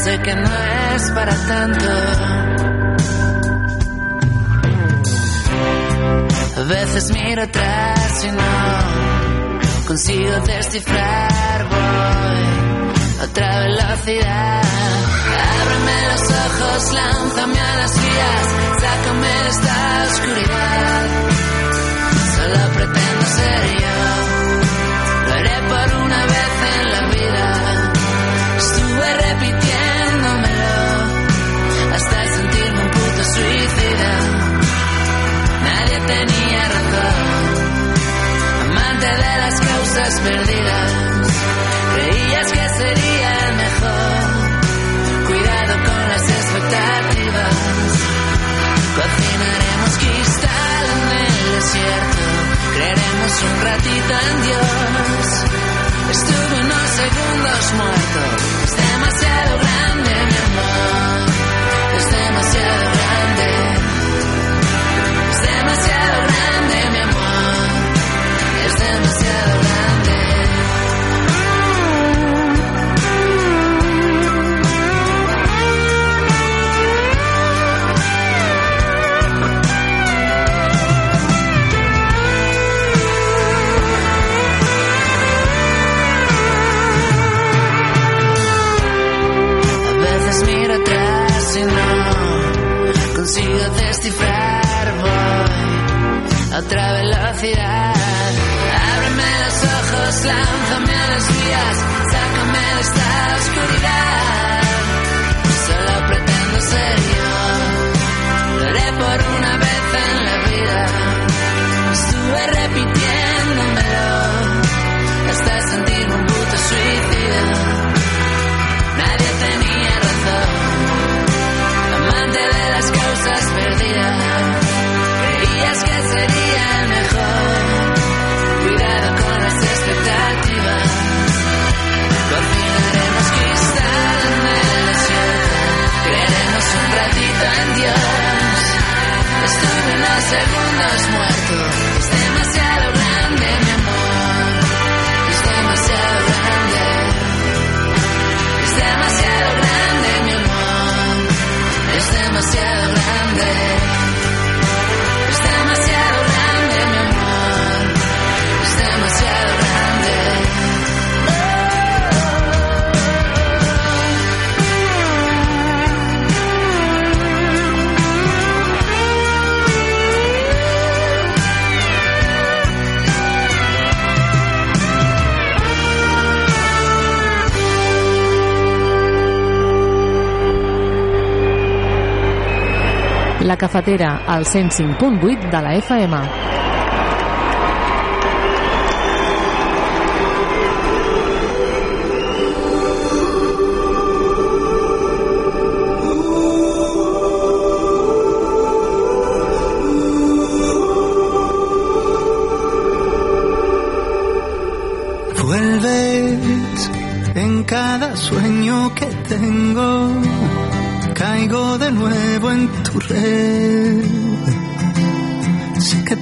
Sé que no es para tanto. A veces miro atrás y no consigo descifrar, voy a otra velocidad. Ábreme los ojos, lánzame a las vías, sácame de esta oscuridad. Solo pretendo ser yo, lo haré por una vez tenía razón, amante de las causas perdidas. Creías que sería mejor, cuidado con las expectativas. Cocinaremos cristal en el desierto, creeremos un ratito en Dios. Estuve unos segundos muerto, es demasiado grande otra velocidad. Ábreme los ojos, lánzame a los días, sácame de esta oscuridad. La cafetera, al 105.8 de la FM.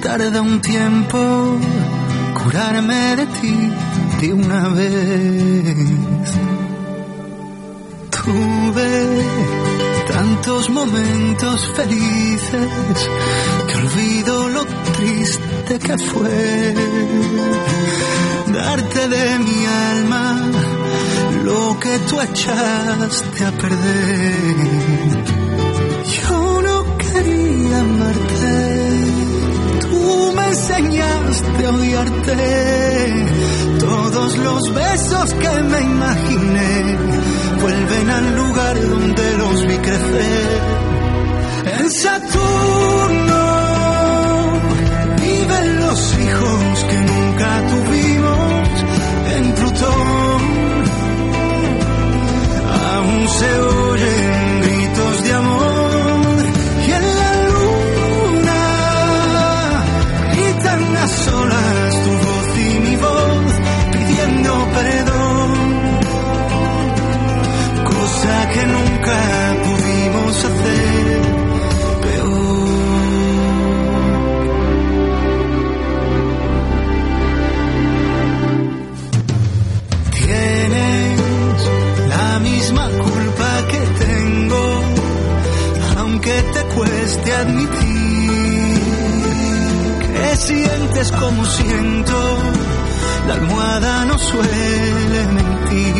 tarda un tiempo curarme de ti de una vez. Tuve tantos momentos felices que olvido lo triste que fue darte de mi alma lo que tú echaste a perder. Yo no quería amarte enseñaste a odiarte. Todos los besos que me imaginé vuelven al lugar donde los vi crecer. En Saturno viven los hijos que nunca tuvimos. En Plutón aún se sientes como siento, la almohada no suele mentir.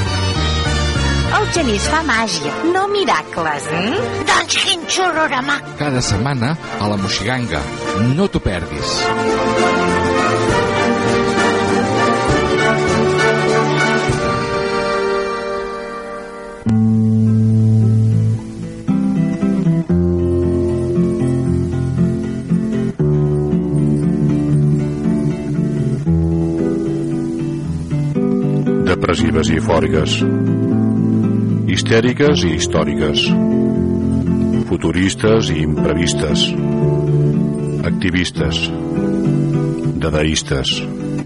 El genís fa màgia, no miracles. Mm? Doncs quin xororama. Cada setmana a la Moxiganga. No t'ho perdis. depressives i fòrigues, histèriques i històriques, futuristes i imprevistes, activistes, dadaistes.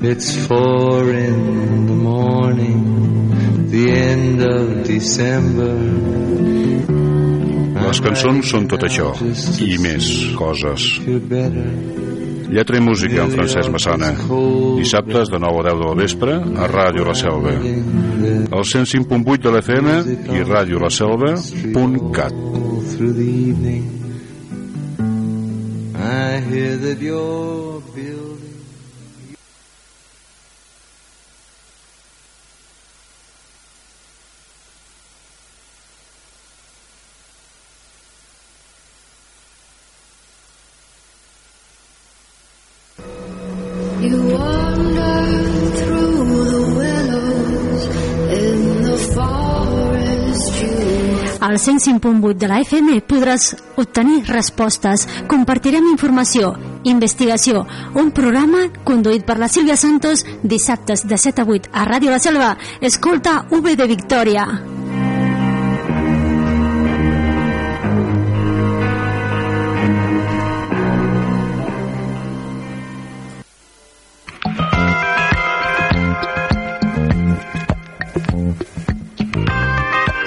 It's four in the morning, the end of December. Les cançons són tot això, i més coses. Lletra i música amb Francesc Massana. Dissabtes de 9 a 10 del vespre a Ràdio La Selva. El 105.8 de l'FM i. Through the evening, I hear that you're 107.8 de la FM podràs obtenir respostes. Compartirem informació, investigació, un programa conduït per la Sílvia Santos dissabtes de 7 a 8 a Ràdio La Selva. Escolta V de Victòria.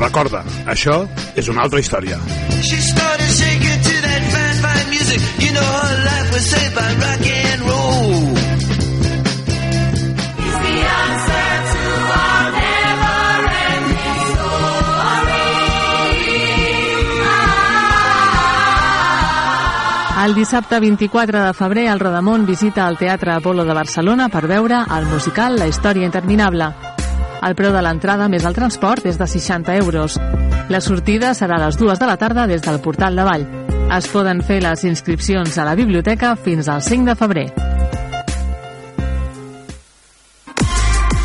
Recorda, això és una altra història. She started shaking to that fine, fine music. You know her life was saved by rock and roll. El dissabte 24 de febrer, el Rodamont visita el Teatre Apolo de Barcelona per veure el musical La història interminable. El preu de l'entrada més el transport és de 60 euros. La sortida serà a les dues de la tarda des del portal de Vall. Es poden fer les inscripcions a la biblioteca fins al 5 de febrer.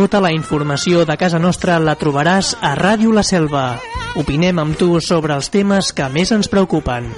Tota la informació de casa nostra la trobaràs a Ràdio La Selva. Opinem amb tu sobre els temes que més ens preocupen.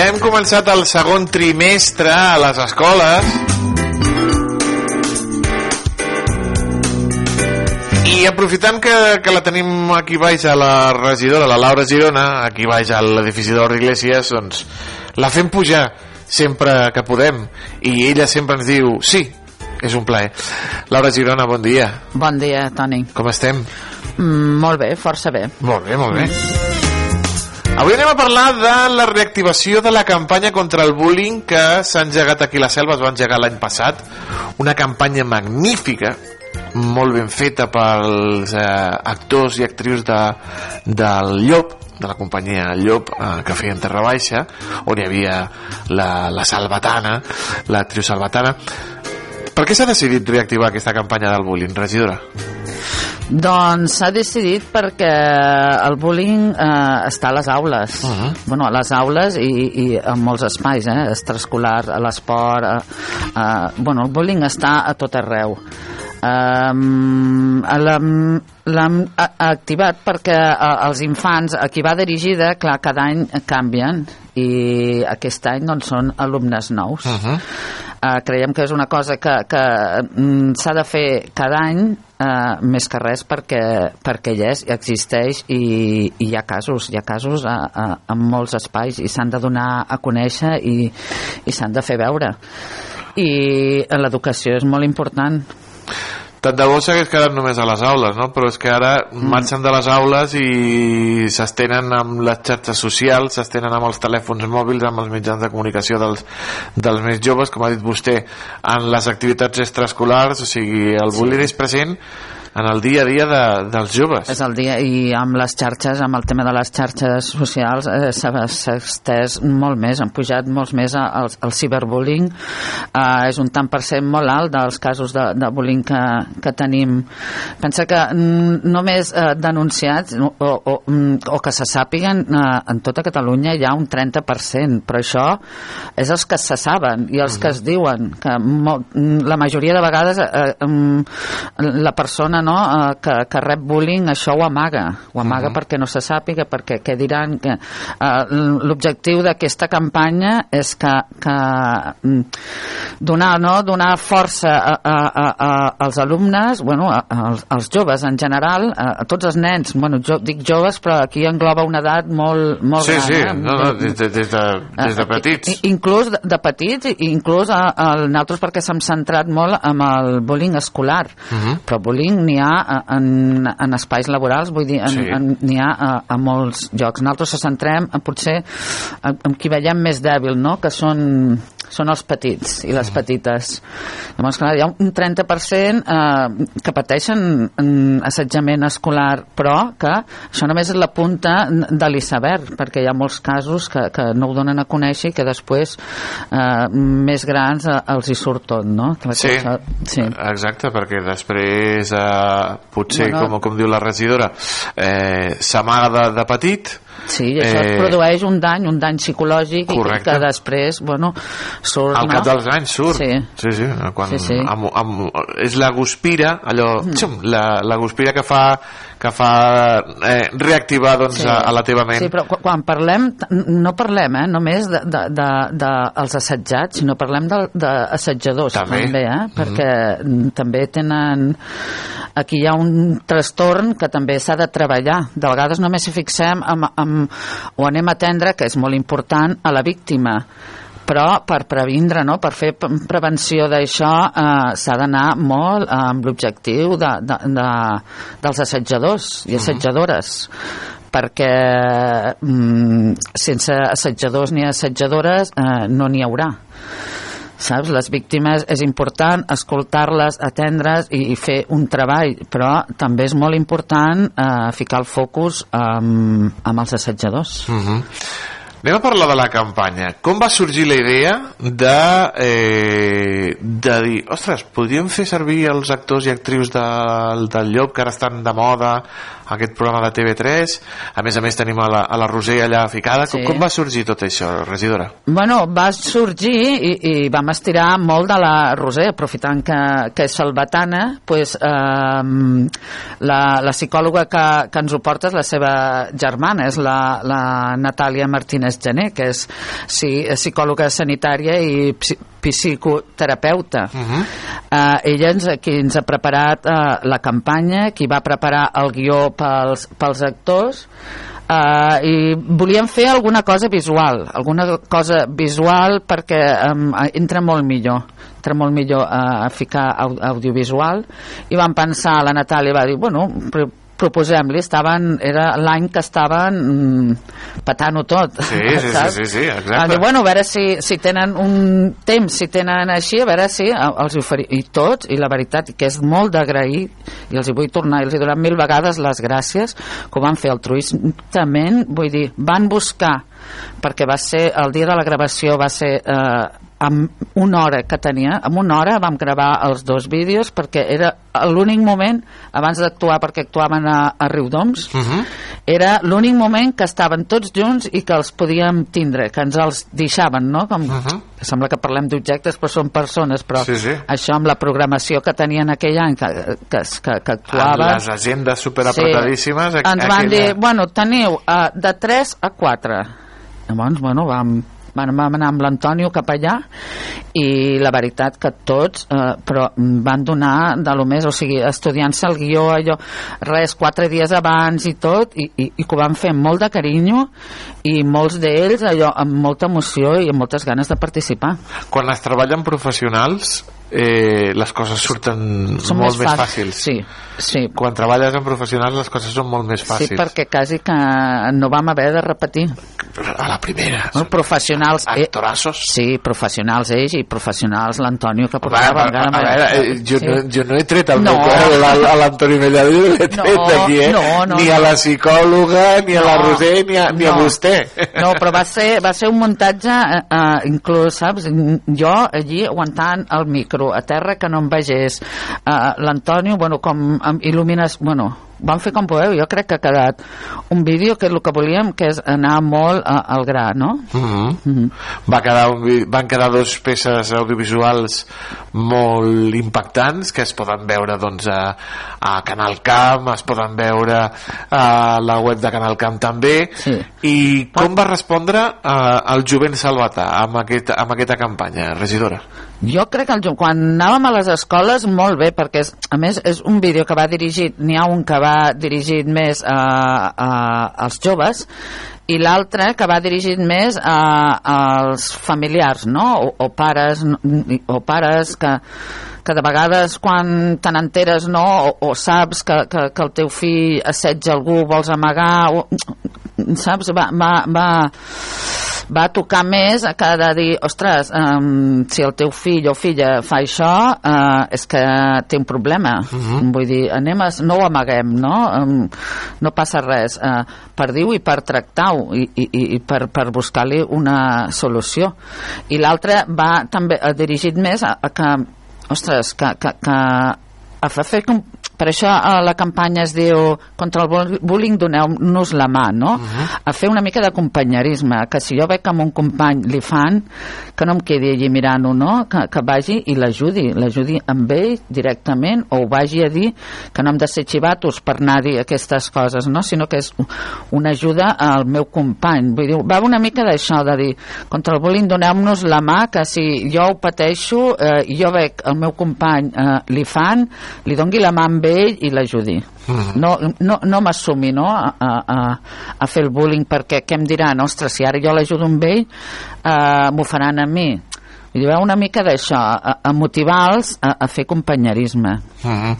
Ja hem començat el segon trimestre a les escoles i aprofitant que, que la tenim aquí baix a la regidora, la Laura Girona, aquí baix a l'edifici d'Or Iglesias, doncs la fem pujar sempre que podem i ella sempre ens diu sí, és un plaer. Laura Girona, bon dia. Bon dia, Toni. Com estem? Mm, molt bé, força bé. Molt bé, molt bé. Avui anem a parlar de la reactivació de la campanya contra el bullying que s'ha engegat aquí a la selva, es va engegar l'any passat. Una campanya magnífica, molt ben feta pels eh, actors i actrius de, del Llop, de la companyia Llop, eh, que feien Terra Baixa, on hi havia la, la Salvatana, l'actriu Salvatana. Per què s'ha decidit reactivar aquesta campanya del bullying, regidora? Doncs s'ha decidit perquè el bullying eh, està a les aules. Uh -huh. bueno, a les aules i, i en molts espais, eh? extraescolar, a l'esport... Eh, eh, bueno, el bullying està a tot arreu. Um, l'hem activat perquè uh, els infants a qui va dirigida, clar, cada any canvien i aquest any doncs, són alumnes nous. Uh -huh. uh, creiem que és una cosa que, que mm, s'ha de fer cada any uh, més que res perquè, perquè hi és, existeix i, i hi ha casos, hi ha casos a, a, en molts espais i s'han de donar a conèixer i, i s'han de fer veure. I l'educació és molt important tant de bo s'hagués quedat només a les aules, no? però és que ara mm. marxen de les aules i s'estenen amb les xarxes socials, s'estenen amb els telèfons mòbils, amb els mitjans de comunicació dels, dels més joves, com ha dit vostè, en les activitats extraescolars, o sigui, el bullying és present en el dia a dia de, dels joves. És el dia, i amb les xarxes, amb el tema de les xarxes socials, eh, s'ha estès molt més, han pujat molts més el, el ciberbullying. Eh, és un tant per cent molt alt dels casos de, de bullying que, que tenim. Pensa que només eh, denunciats o, o, o que se sàpiguen eh, en tota Catalunya hi ha un 30%, però això és els que se saben i els que es diuen, que molt, la majoria de vegades eh, eh, la persona no, eh, que, que rep bullying això ho amaga, ho amaga uh -huh. perquè no se sàpiga, perquè què diran que eh, l'objectiu d'aquesta campanya és que, que mm, donar, no, donar força a, a, a, a, als alumnes, bueno, a, als, als joves en general, a, a tots els nens, bueno, jo dic joves però aquí engloba una edat molt, molt sí, gran. Sí, eh? no, no, des, de, des, de, des de petits. Inclús de, de petits, inclús a, a nosaltres perquè s'hem centrat molt amb el bullying escolar, uh -huh. però bullying n'hi ha en, en espais laborals, vull dir, Sí. n'hi ha a, a molts llocs. Nosaltres ens centrem en, potser en, en qui veiem més dèbil, no?, que són són els petits i les petites. Llavors, clar, hi ha un 30% eh, que pateixen mm, assetjament escolar, però que això només és la punta de l'iceberg, perquè hi ha molts casos que, que no ho donen a conèixer i que després eh, més grans eh, els hi surt tot, no? Sí, això- sí. exacte, perquè després eh, potser, Bueno. com, com diu la regidora, eh, s'amaga de, de petit Sí, i això eh, produeix un dany, un dany psicològic Correcte. i que després, bueno, surt, al no? cap dels anys surt Sí. sí, sí, quan, Sí, sí. Amb, amb, és la guspira allò, xum, la, la guspira que fa que fa eh, reactivar doncs, Sí. a, a la teva ment Sí, però quan- quan parlem, no parlem eh, només dels de, de, de, dels assetjats, sinó parlem de- d'assetjadors També. també, eh? Mhm. perquè mm, també tenen... Aquí hi ha un trastorn que també s'ha de treballar. De vegades només si fixem amb, amb, o anem a atendre, que és molt important, a la víctima. Però per previndre, no? per fer prevenció d'això eh, s'ha d'anar molt eh, amb l'objectiu de, de, de, dels assetjadors i assetjadores. Perquè mm, sense assetjadors ni assetjadores eh, no n'hi haurà saps? Les víctimes és important escoltar-les, atendre's i, i fer un treball, però també és molt important eh, ficar el focus amb, amb els assetjadors. Mhm. Anem a parlar de la campanya. Com va sorgir la idea de, eh, de dir, ostres, podríem fer servir els actors i actrius del, del Llop que ara estan de moda, aquest programa de TV3, a més a més tenim a la, a la Roser allà ficada. Com, Sí. com va sorgir tot això, regidora? Bueno, va sorgir i, i vam estirar molt de la Roser, aprofitant que, que és salvatana, pues, eh, la, la psicòloga que, que ens ho porta és la seva germana, és la, la Natàlia Martínez Gené, que és sí, psicòloga sanitària i psicoterapeuta. Uh -huh. eh, ella ens, qui ens ha preparat eh, la campanya, qui va preparar el guió pels, pels actors, Uh, i volíem fer alguna cosa visual alguna cosa visual perquè um, entra molt millor entra molt millor uh, a ficar au audiovisual i vam pensar, la Natàlia va dir bueno, proposem-li, estaven era l'any que estaven mm, patant-ho tot Sí, sí, sí, [LAUGHS] sí, sí, exacte. Dir, bueno, a veure si, si tenen un temps, si tenen així, a veure si eh, els oferim, i tots, i la veritat que és molt d'agrair, i els hi vull tornar i els hi donar mil vegades les gràcies que ho van fer altruistament, vull dir, van buscar perquè va ser, el dia de la gravació va ser eh, amb una hora que tenia, amb una hora vam gravar els dos vídeos perquè era l'únic moment, abans d'actuar perquè actuaven a, a Riudoms, Uh -huh. era l'únic moment que estaven tots junts i que els podíem tindre, que ens els deixaven, no? Com, uh -huh. Sembla que parlem d'objectes, però són persones, però Sí, sí. això amb la programació que tenien aquell any, que, que, que, que Amb actuaven... les agendes superapretadíssimes. Sí. Ens van dir, bueno, teniu uh, de 3 a 4. Llavors, bueno, vam, vam, anar amb l'Antonio cap allà i la veritat que tots eh, però van donar de lo més o sigui, estudiant-se el guió allò, res, quatre dies abans i tot i, i, i que ho van fer amb molt de carinyo i molts d'ells allò amb molta emoció i amb moltes ganes de participar Quan es treballen professionals, eh, les coses surten Són molt més més, fàcils, fàcils. sí, sí. Quan treballes amb professionals, les coses són molt més fàcils. Sí, perquè quasi que no vam haver de repetir. A la primera. No, professionals... Eh, sí, professionals ells i professionals l'Antonio que A, portava a, encara a, veure, eh, jo, Sí. no, jo no he tret el No. meu a, a l'Antoni Mellado, jo no l'he tret No, d'aquí, eh? no, no, ni a la psicòloga, ni a la Roser, ni a, ni a no. vostè. No, però va ser, va ser un muntatge, eh, eh, inclús, saps, jo allí aguantant el micro, a terra que no em vegés, eh, l'Antonio, bueno, com il·lumines, bueno, vam fer com podeu, jo crec que ha quedat un vídeo que és el que volíem, que és anar molt a, al gra, no? Mm -hmm. Va quedar un, vi- van quedar dos peces audiovisuals molt impactants que es poden veure doncs, a, a Canal Camp, es poden veure a la web de Canal Camp també sí. i com va respondre eh, el jovent salvatà amb, aquest, amb aquesta campanya, regidora? Jo crec que el, quan anàvem a les escoles molt bé, perquè és, a més és un vídeo que va dirigit, n'hi ha un que va dirigit més a, a, als joves i l'altre que va dirigit més a, als familiars, no? O, o pares, o pares que, que de vegades quan te n'enteres no, o, o saps que, que, que el teu fill assetja algú, vols amagar o, saps? Va, va, va, va tocar més a cada dir, ostres, um, si el teu fill o filla fa això, uh, és que té un problema. Uh -huh. Vull dir, anem a, no ho amaguem, no? Um, no passa res. Uh, per dir-ho i per tractar-ho i, i, i per, per buscar-li una solució. I l'altre va també dirigit més a, a que, ostres, que, que, que a fer com per això eh, la campanya es diu contra el bull- bullying doneu-nos la mà no? a fer una mica de companyerisme que si jo veig que a un company li fan que no em quedi allí mirant-ho no? que, que vagi i l'ajudi l'ajudi amb ell directament o ho vagi a dir que no hem de ser xivatos per anar a dir aquestes coses no? sinó que és una ajuda al meu company vull dir, va una mica d'això de dir contra el bullying doneu-nos la mà que si jo ho pateixo eh, jo veig el meu company eh, li fan li dongui la mà amb ell i l'ajudi no, no, no m'assumi no, a, a, a fer el bullying perquè què em diran, ostres, si ara jo l'ajudo amb ell eh, m'ho faran a mi Dir, va una mica d'això, a, a motivar-los a, a fer companyerisme. Mhm.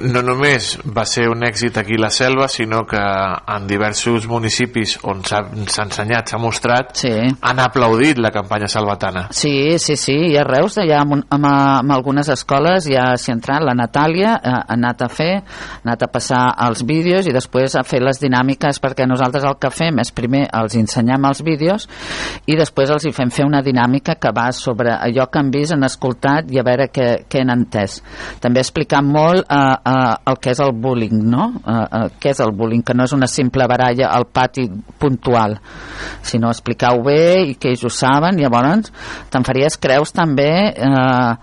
No només va ser un èxit aquí a la selva, sinó que en diversos municipis on s'ha ensenyat, s'ha mostrat, sí. han aplaudit la campanya salvatana. Sí, sí, sí, i a Reus ja amb, amb, amb algunes escoles ja s'hi ha entrat, la Natàlia eh, ha anat a fer, ha anat a passar els vídeos i després a fer les dinàmiques perquè nosaltres el que fem és primer els ensenyem els vídeos i després els hi fem fer una dinàmica que va sobre allò que han vist, han escoltat i a veure què, què han entès. També explicant molt eh, eh, el que és el bullying, no? Eh, eh, què és el bullying, que no és una simple baralla al pati puntual, sinó explicar-ho bé i que ells ho saben, llavors te'n faries creus també eh,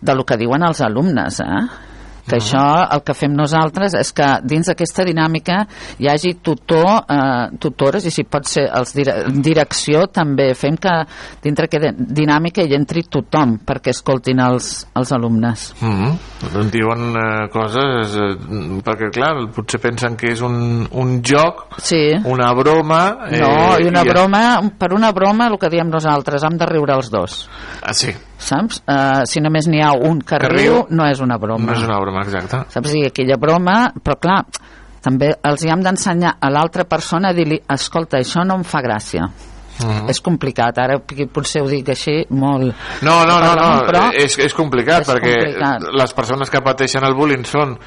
de lo que diuen els alumnes, eh? Que això el que fem nosaltres és que dins d'aquesta dinàmica hi hagi tutor, eh, tutores i si pot ser els dire direcció també fem que dintre aquesta dinàmica hi entri tothom perquè escoltin els, els alumnes Mhm. Diuen eh, coses eh, perquè clar, potser pensen que és un, un joc, sí. una broma no, i una i- broma, per una broma el que diem nosaltres, hem de riure els dos ah, sí. Saps? Uh, si només n'hi ha un que, Que riu, no és una broma no és una broma exacta saps? I aquella broma, però clar, també els hi hem d'ensenyar a l'altra persona a dir-li, escolta, això no em fa gràcia. Mhm. És complicat, ara potser ho dic així molt... No, no, no, no. però és, és complicat és perquè complicat. les persones que pateixen el bullying són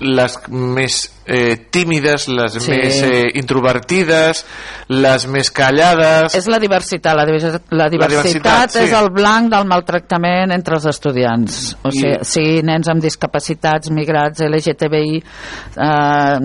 les més eh, tímides, les Sí. més eh, introvertides, les més callades... és la diversitat, la, divers la diversitat, diversitat, sí. és el blanc del maltractament entre els estudiants. O I- sigui, sí, nens amb discapacitats, migrats, LGTBI, eh,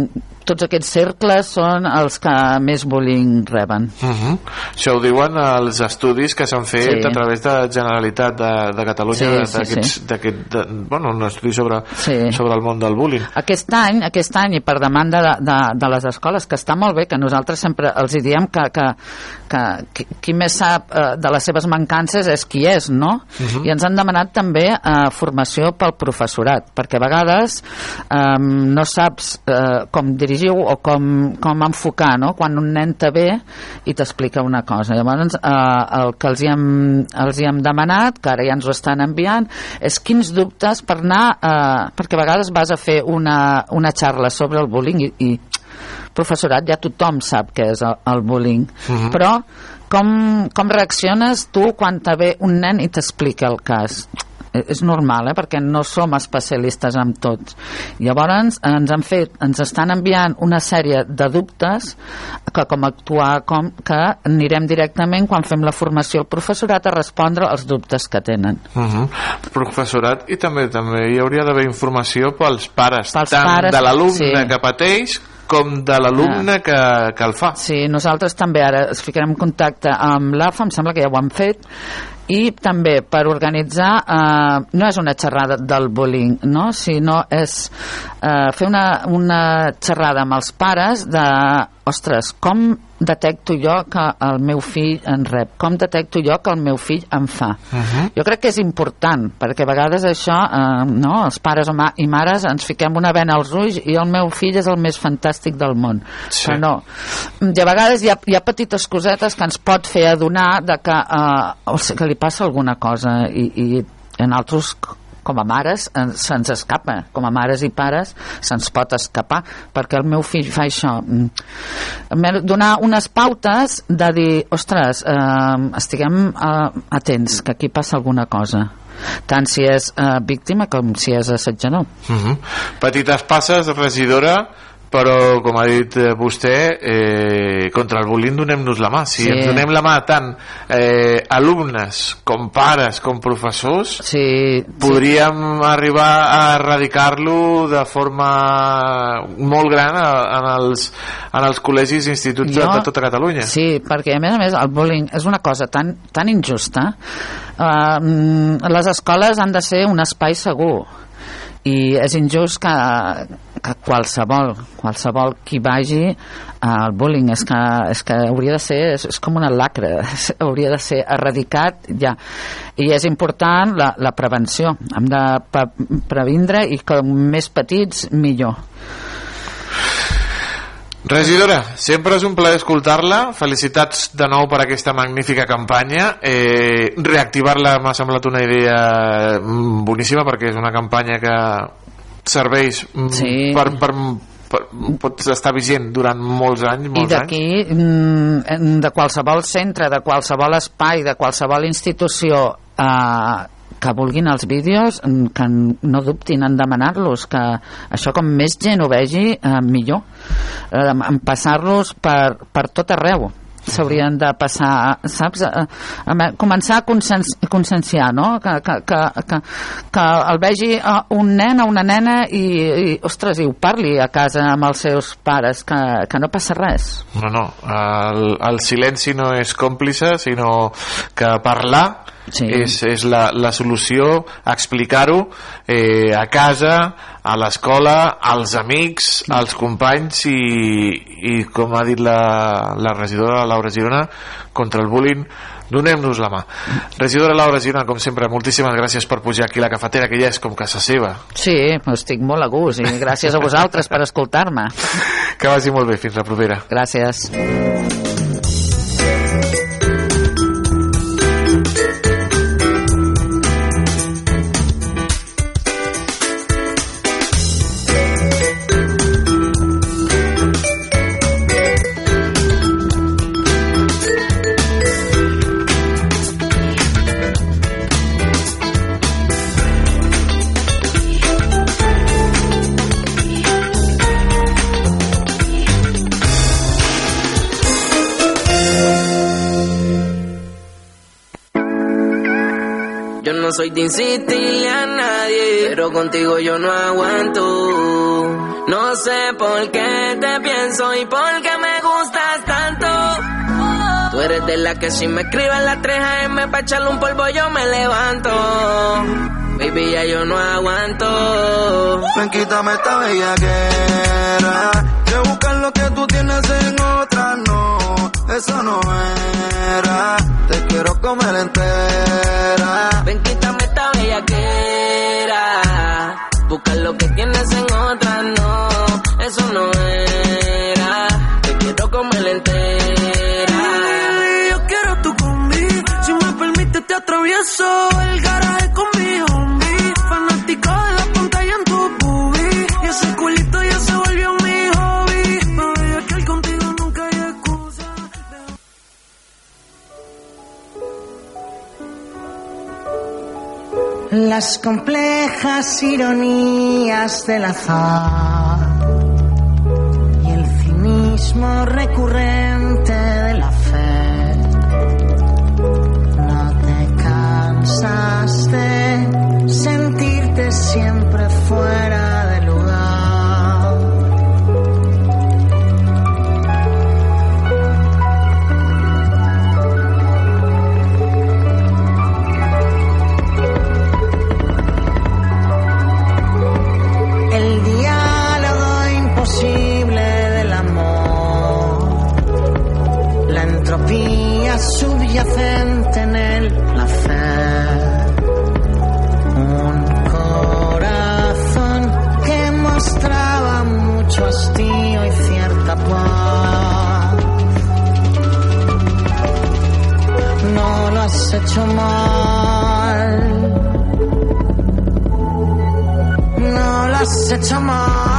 tots aquests cercles són els que més bullying reben. Uh -huh. Això ho diuen els estudis que s'han fet Sí. a través de Generalitat de, de Catalunya, Sí, sí, d'aquests- sí. d'aquest, de, bueno, un estudi sobre, Sí. sobre el món del bullying. Aquest any, aquest any i per demanda de, de, de les escoles, que està molt bé, que nosaltres sempre els hi diem que, que, que, que qui més sap eh, de les seves mancances és qui és, no? Mhm. I ens han demanat també eh, formació pel professorat, perquè a vegades eh, no saps eh, com dirigir o com, com enfocar, no? Quan un nen te ve i t'explica una cosa. Llavors, eh, el que els hi, hem, els hi hem demanat, que ara ja ens ho estan enviant, és quins dubtes per anar, eh, perquè a vegades vas a fer una, una xarra sobre el bullying i, i professorat ja tothom sap què és el, el bullying Mhm. però com, com reacciones tu quan te ve un nen i t'explica el cas és normal, eh? perquè no som especialistes en tot. Llavors ens han fet, ens estan enviant una sèrie de dubtes que com actuar, com que anirem directament quan fem la formació al professorat a respondre als dubtes que tenen. Uh -huh. Professorat i també també hi hauria d'haver informació pels pares, Pels tant pares, de l'alumne sí. que pateix com de l'alumne que, que el fa. Sí, nosaltres també ara es ficarem en contacte amb l'AFA, em sembla que ja ho han fet, i també per organitzar eh, no és una xerrada del bullying no? sinó és eh, fer una, una xerrada amb els pares de ostres, com detecto jo que el meu fill en rep com detecto jo que el meu fill em fa Mhm. jo crec que és important perquè a vegades això, eh, no, els pares o ma i mares ens fiquem una vena als ulls i el meu fill és el més fantàstic del món Sí. però no, i a vegades hi ha, hi ha petites cosetes que ens pot fer adonar de que, eh, o sigui, que li passa alguna cosa i, i en altres com a mares eh, se'ns escapa com a mares i pares se'ns pot escapar perquè el meu fill fa això Mm. Donar unes pautes de dir ostres, eh, estiguem eh, atents que aquí passa alguna cosa tant si és eh, víctima com si és assetjador Uh -huh. Petites passes, regidora, però com ha dit eh, vostè eh, contra el bullying donem-nos la mà si Sí. ens donem la mà tant eh, alumnes com pares com professors sí, podríem arribar a erradicar-lo de forma molt gran a, en, els, en els col·legis i instituts de, de tota Catalunya Sí, perquè a més a més el bullying és una cosa tan, tan injusta. Uh, les escoles han de ser un espai segur i és injust que, que qualsevol, qualsevol qui vagi al bullying és que, és que hauria de ser és, és com una lacra [LAUGHS] hauria de ser erradicat ja i és important la, la prevenció hem de pre previndre i com més petits millor Regidora, sempre és un plaer escoltar-la. Felicitats de nou per aquesta magnífica campanya. Eh, Reactivar-la m'ha semblat una idea mm, boníssima perquè és una campanya que serveix mm, Sí. per, per, per, pot estar vigent durant molts anys, i molts anys. d'aquí mm, de qualsevol centre, de qualsevol espai de qualsevol institució eh, que vulguin els vídeos mm, que no dubtin en demanar-los que això com més gent ho vegi eh, millor eh, en passar-los per, per tot arreu s'haurien de passar, saps? A, a, a començar a consens, conscienciar, no? Que, que, que, que, que el vegi a un nen o una nena i, i, ostres, i ho parli a casa amb els seus pares, que, que no passa res. No, no, el, el silenci no és còmplice, sinó que parlar sí. és, és la, la solució, explicar-ho eh, a casa, a l'escola, als amics, als companys i, i com ha dit la, la regidora Laura Girona, contra el bullying, donem-nos la mà. Regidora Laura Girona, com sempre, moltíssimes gràcies per pujar aquí a la cafetera, que ja és com casa seva. Sí, estic molt a gust i gràcies a vosaltres per escoltar-me. Que vagi molt bé, fins la propera. Gràcies. Soy de insistirle a nadie, pero contigo yo no aguanto. No sé por qué te pienso y por qué me gustas tanto. Tú eres de la que si me escribe a las 3 a.m. pa' echarle un polvo yo me levanto. Baby, ya yo no aguanto. Ven, quítame esta bellaquera. Que buscar lo que tú tienes en otra, no. Eso no era. Te quiero comer entera. Ven, quítame esta bellaquera. Busca lo que tienes en otra, no. Eso no era. Te quiero comer entera. Yo quiero tu combi. Si me permite, te atravieso el garaje con Las complejas ironías del azar y el cinismo recurrente de la fe. No te cansas de sentirte siempre fuera subyacente en el placer, un corazón que mostraba mucho hastío y cierta paz. No lo has hecho mal. no lo has hecho mal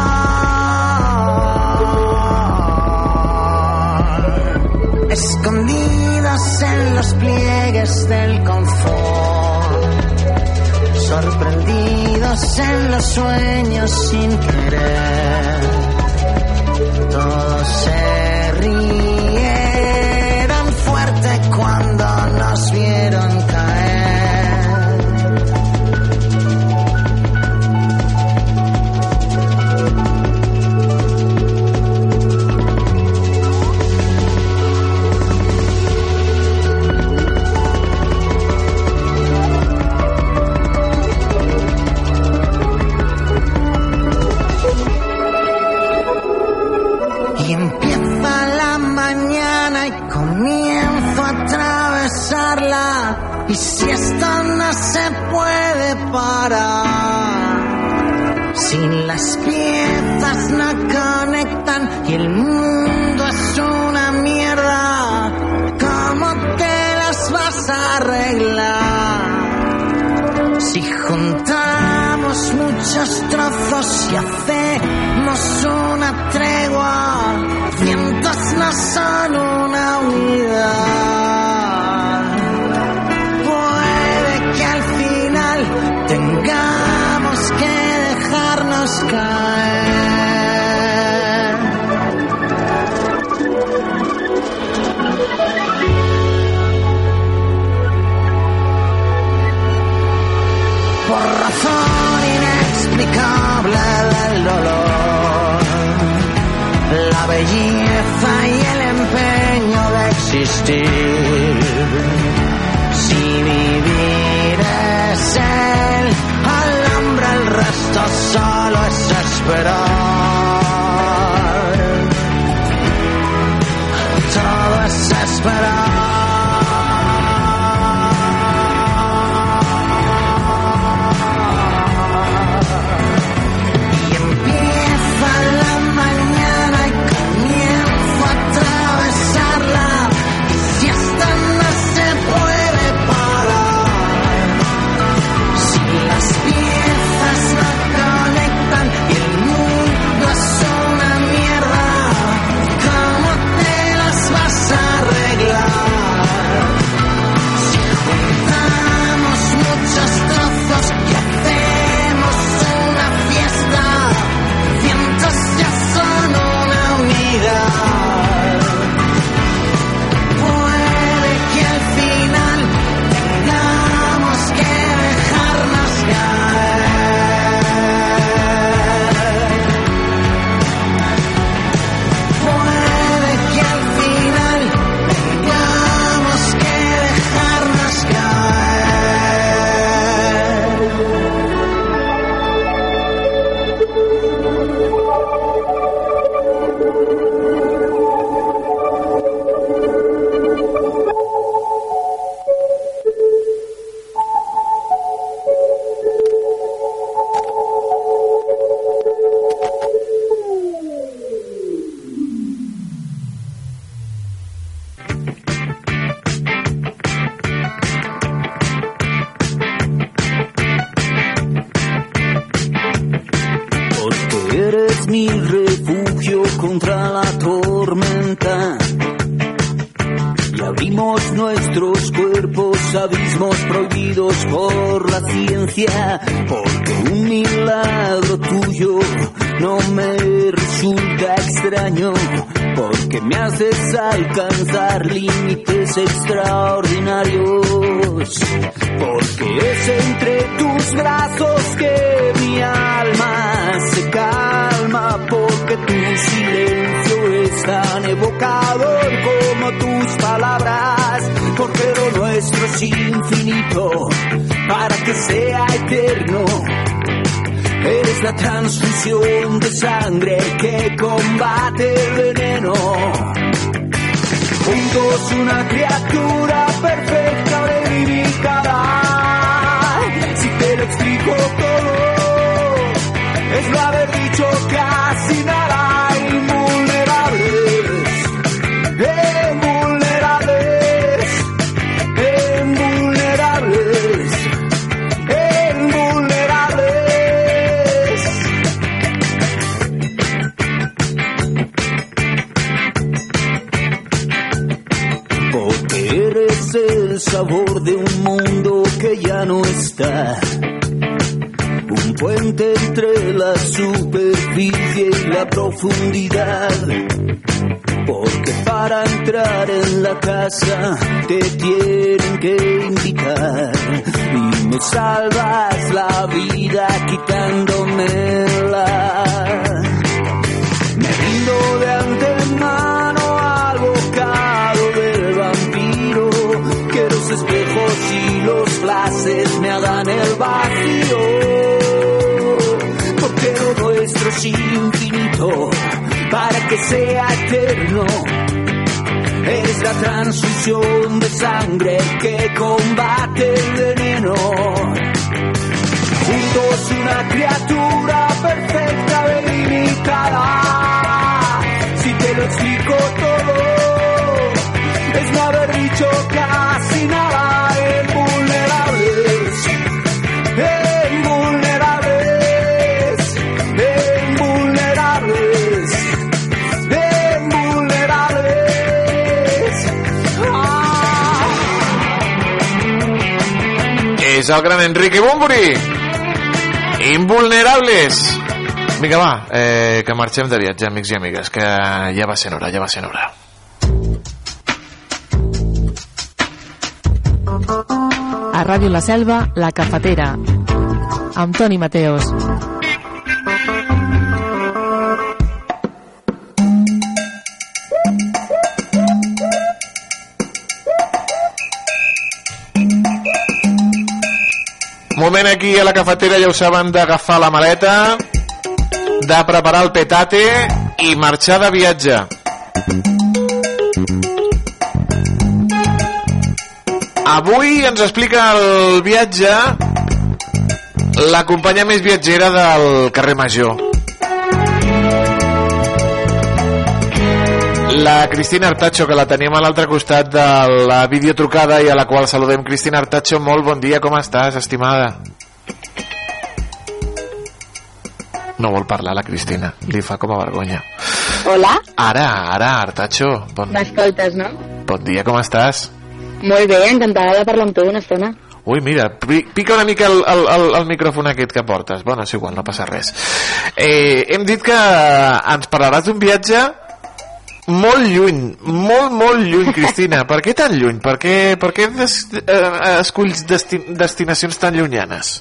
en los pliegues del confort, sorprendidos en los sueños sin querer, todo se ríe. si hacemos una tregua, mientras nos son una unidad. la belleza y el empeño de existir. Si vivir es el alambre, el resto solo es esperar. llenan el vacío, porque lo nuestro es infinito para que sea eterno. Es la transfusión de sangre que combate el veneno. Juntos una criatura perfecta, delimitada. Si te lo explico todo, es no haber dicho casi nada. El gran Enrique Bumburi. Invulnerables. Vinga, va, eh, que marxem de viatge, amics i amigues, que ja va ser hora, ja va ser hora. A Ràdio La Selva, La Cafetera, amb Toni Mateos. Moment aquí a la cafetera, ja ho saben, d'agafar la maleta, de preparar el petate i marxar de viatge. Avui ens explica el viatge la companya més viatgera del carrer Major. La Cristina Artacho, que la tenim a l'altre costat de la videotrucada i a la qual saludem. Cristina Artacho, molt bon dia, com estàs, estimada? No vol parlar la Cristina, li fa com a vergonya. Hola, Ara, ara, Artacho, bon, m'escoltes, no? bon dia, com estàs? Molt bé, encantada de parlar amb tu una estona. Ui, mira, pi- pica una mica el, el, el, el micròfon aquest que portes. Bueno, és igual, no passa res. Eh, hem dit que ens parlaràs d'un viatge molt lluny, molt, molt lluny, Cristina. per què tan lluny? Per què, per què des, eh, esculls desti destinacions tan llunyanes?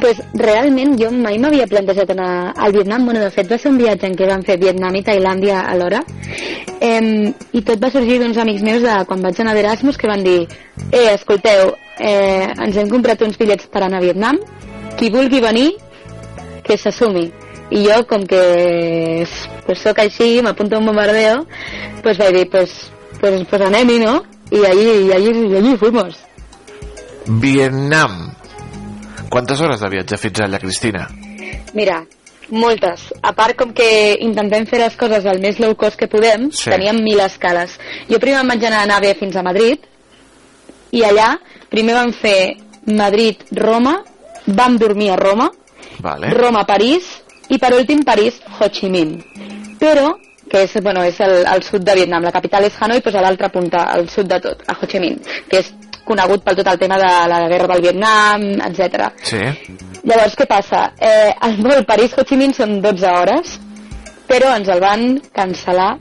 pues, realment jo mai m'havia plantejat anar al Vietnam. Bueno, de fet, va ser un viatge en què vam fer Vietnam i Tailàndia alhora. Em, I tot va sorgir d'uns amics meus de quan vaig anar d'Erasmus que van dir eh, escolteu, eh, ens hem comprat uns bitllets per anar a Vietnam. Qui vulgui venir, que s'assumi. I jo, com que pues, sóc així, m'apunto a un bombardeo, pues vaig dir, pues, pues, pues anem-hi, no? I allí, i allí, i allí fuimos. Vietnam. Quantes hores de viatge fins allà, Cristina? Mira, moltes. A part, com que intentem fer les coses el més low cost que podem, Sí. teníem mil escales. Jo primer em vaig anar a nave fins a Madrid, i allà primer vam fer Madrid-Roma, vam dormir a Roma, Vale. Roma-París, i per últim París-Ho Chi Minh. Però, que és, bueno, és el, el sud de Vietnam, la capital és Hanoi, doncs a l'altra punta, al sud de tot, a Ho Chi Minh, que és conegut pel tot el tema de la guerra del Vietnam, etc. Sí. Llavors, què passa? Eh, el vol París-Ho Chi Minh són 12 hores, però ens el van cancel·lar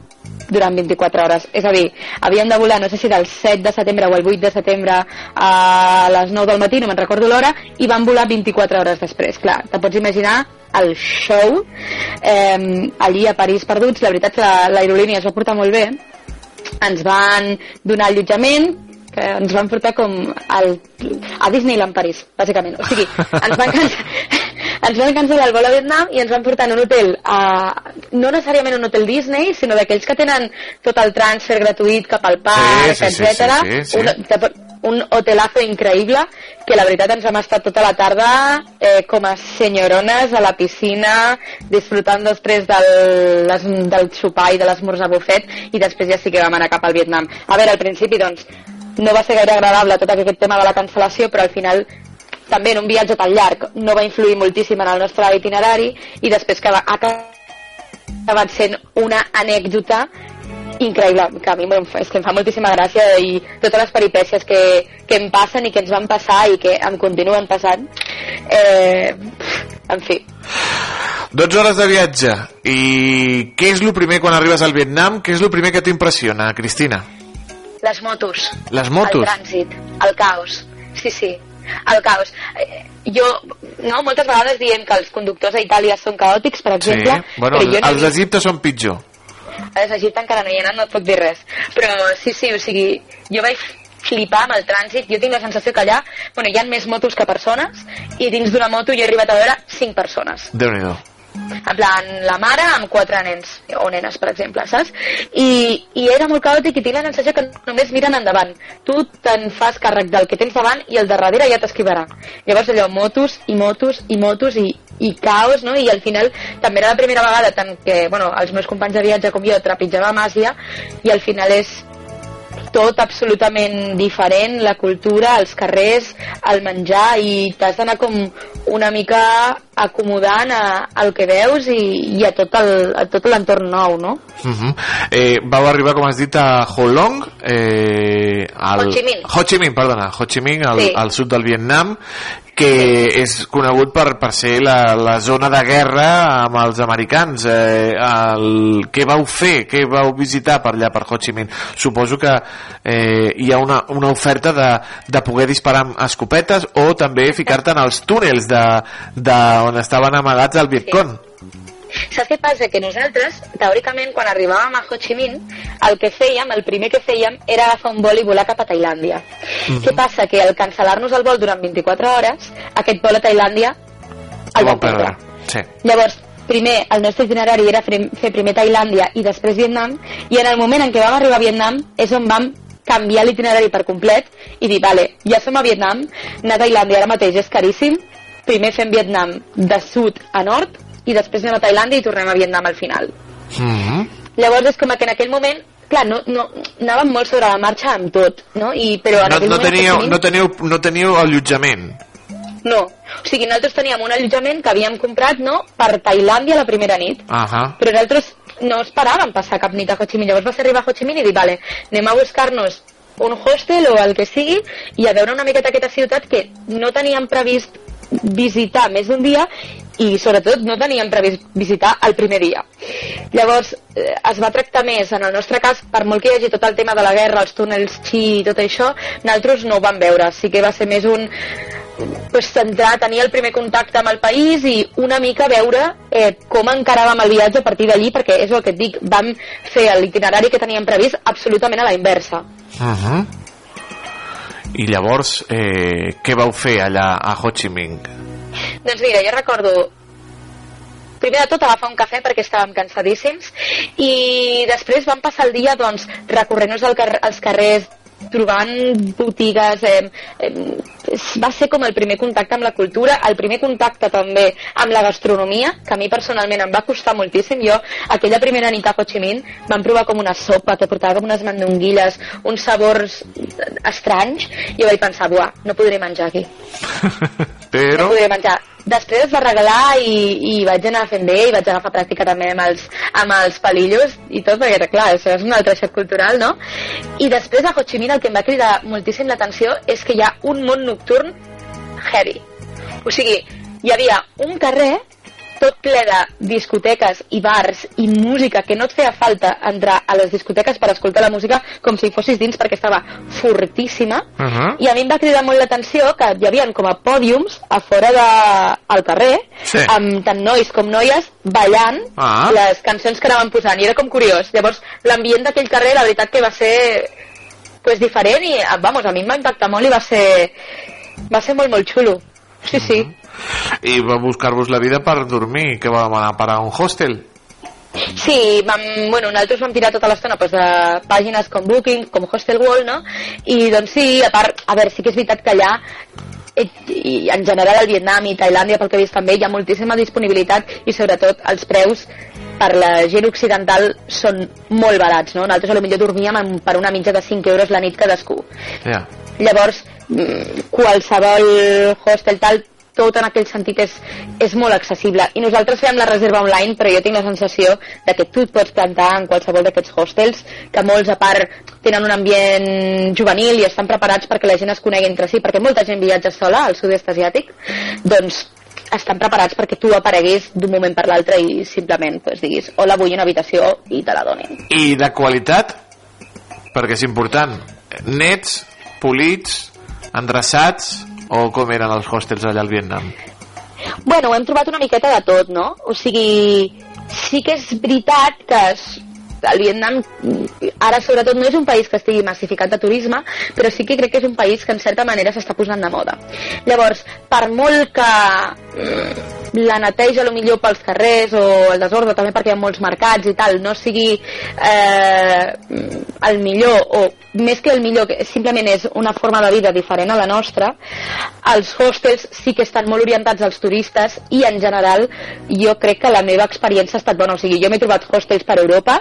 durant 24 hores. És a dir, havíem de volar, no sé si del 7 de setembre o el 8 de setembre a les 9 del matí, no me'n recordo l'hora, i van volar 24 hores després. Clar, te pots imaginar el show eh, allí a París perduts. La veritat, la- l'aerolínia es va portar molt bé. Ens van donar allotjament, que ens van portar com al, a Disneyland París, bàsicament. O sigui, ens van, [LAUGHS] ens van cancel·lar el vol a Vietnam i ens van portar en un hotel, a, no necessàriament un hotel Disney, sinó d'aquells que tenen tot el transfer gratuït cap al parc, Sí, sí, sí, etc. sí, sí, sí. Un, un hotelazo increïble que la veritat ens hem estat tota la tarda eh, com a senyorones a la piscina disfrutant després del, les, del sopar i de l'esmorzar bufet i després ja sí que vam anar cap al Vietnam. A veure, al principi doncs no va ser gaire agradable tot aquest tema de la cancel·lació però al final també en un viatge tan llarg no va influir moltíssim en el nostre itinerari i després que va ha acabat sent una anècdota increïble, que a mi em és que em fa moltíssima gràcia i totes les peripècies que, que em passen i que ens van passar i que em continuen passant eh, en fi 12 hores de viatge. I què és el primer quan arribes al Vietnam? Què és el primer que t'impressiona, Cristina? les motos Les motos? el trànsit, el caos sí, sí, el caos Eh, jo, no, moltes vegades diem que els conductors a Itàlia són caòtics per exemple, Bueno, però jo no els d'Egipte són pitjor. a Egipte encara no hi he anat, no et puc dir res. Però sí, sí, o sigui, jo vaig flipar amb el trànsit, jo tinc la sensació que allà bueno, hi ha més motos que persones i dins d'una moto jo he arribat a veure 5 persones. déu nhi En plan, la mare amb quatre nens, o nenes, per exemple, saps? I, i era molt caòtic i tinc la sensació que només miren endavant. Tu te'n fas càrrec del que tens davant i el de darrere ja t'esquivarà. Llavors allò, motos i motos i motos i, i caos, no? I al final també era la primera vegada tant que, bueno, els meus companys de viatge com jo trepitjàvem Àsia i al final és tot absolutament diferent, la cultura, els carrers, el menjar i t'has d'anar com una mica acomodant a, al que veus i, i a tot el- a tot l'entorn nou, no? Uh -huh. eh, vau arribar, com has dit, a Holong, eh, al... Ho Chi Minh. Ho Chi Minh, perdona, Ho Chi Minh, al, Sí. al sud del Vietnam, que és conegut per, per ser la, la zona de guerra amb els americans. Eh, el, què vau fer? Què vau visitar per allà, per Ho Chi Minh? Suposo que eh, hi ha una, una oferta de, de poder disparar amb escopetes o també ficar-te en els túnels de, de on estaven amagats el Vietcong. Saps què passa? Que nosaltres, teòricament, quan arribàvem a Ho Chi Minh, el que fèiem, el primer que fèiem, era agafar un vol i volar cap a Tailàndia. Què passa? Que al cancel·lar-nos el vol durant 24 hores, aquest vol a Tailàndia el vam perdre. Sí. Llavors, primer, el nostre itinerari era fer, primer Tailàndia i després Vietnam, i en el moment en què vam arribar a Vietnam és on vam canviar l'itinerari per complet i dir, vale, ja som a Vietnam, anar a Tailàndia ara mateix és caríssim, primer fem Vietnam de sud a nord i després anem a Tailàndia i tornem a Vietnam al final. Mm Llavors és com que en aquell moment clar, no, no, anàvem molt sobre la marxa amb tot, no? I, però en No, no, teníeu, Minh- no, teníeu, no teníeu allotjament. No. O sigui, nosaltres teníem un allotjament que havíem comprat no, per Tailàndia la primera nit, Ahà. però nosaltres no esperàvem passar cap nit a Ho Chi Minh. Llavors va ser arribar a Ho Chi Minh i dir, vale, anem a buscar-nos un hostel o el que sigui i a veure una miqueta aquesta ciutat que no teníem previst visitar més d'un dia i sobretot no teníem previst visitar el primer dia. Llavors eh, es va tractar més, en el nostre cas, per molt que hi hagi tot el tema de la guerra, els túnels xi i tot això, nosaltres no ho vam veure, sí que va ser més un pues, centrar, tenir el primer contacte amb el país i una mica veure eh, com encaràvem el viatge a partir d'allí, perquè és el que et dic, vam fer l'itinerari que teníem previst absolutament a la inversa. Uh -huh. I llavors, eh, què vau fer allà a Ho Chi Minh? Doncs mira, jo recordo primer de tot agafar un cafè perquè estàvem cansadíssims i després vam passar el dia doncs recorrent-nos al car als carrers trobant botigues eh, eh, va ser com el primer contacte amb la cultura el primer contacte també amb la gastronomia que a mi personalment em va costar moltíssim jo aquella primera nit a Ho Chi Minh vam provar com una sopa que portava com unes mandonguilles uns sabors estranys i vaig pensar, buah, no podré menjar aquí [LAUGHS] Però... no podia menjar. Després es va regalar i, i vaig anar fent bé i vaig agafar pràctica també amb els, amb els palillos i tot, perquè clar, això és un altre xoc cultural, no? I després a Ho Chi Minh el que em va cridar moltíssim l'atenció és que hi ha un món nocturn heavy. O sigui, hi havia un carrer tot ple de discoteques i bars i música que no et feia falta entrar a les discoteques per escoltar la música com si fossis dins perquè estava fortíssima Uh -huh. i a mi em va cridar molt l'atenció que hi havia com a pòdiums a fora de, al carrer Sí. amb tant nois com noies ballant Ah. les cançons que anaven posant i era com curiós llavors l'ambient d'aquell carrer la veritat que va ser pues, diferent i vamos, a mi em va impactar molt i va ser va ser molt molt xulo sí, sí I va buscar-vos la vida per dormir, que vam anar a parar a un hostel. Sí, vam, bueno, nosaltres vam tirar tota l'estona pues, de pàgines com Booking, com Hostel World, no? I doncs sí, a part, a veure, sí que és veritat que allà eh, i en general al Vietnam i Tailàndia, pel que he vist també, hi ha moltíssima disponibilitat i sobretot els preus per la gent occidental són molt barats, no? Nosaltres potser dormíem per una mitja de 5 euros la nit cadascú. Ja. Llavors, qualsevol hostel tal, tot en aquell sentit és, és molt accessible. I nosaltres fèiem la reserva online, però jo tinc la sensació de que tu et pots plantar en qualsevol d'aquests hostels, que molts, a part, tenen un ambient juvenil i estan preparats perquè la gent es conegui entre si, perquè molta gent viatja sola al sud-est asiàtic, doncs estan preparats perquè tu apareguis d'un moment per l'altre i simplement pues, diguis hola, vull una habitació i te la donin. I de qualitat, perquè és important, nets, polits, endreçats, o com eren els hostels allà al Vietnam? Bueno, hem trobat una miqueta de tot, no? O sigui, sí que és veritat que el Vietnam ara sobretot no és un país que estigui massificat de turisme, però sí que crec que és un país que en certa manera s'està posant de moda. Llavors, per molt que la neteja lo millor pels carrers o el desordre també perquè hi ha molts mercats i tal no sigui eh, el millor o més que el millor que simplement és una forma de vida diferent a la nostra els hostels sí que estan molt orientats als turistes i en general jo crec que la meva experiència ha estat bona. O sigui, jo m'he trobat hostels per Europa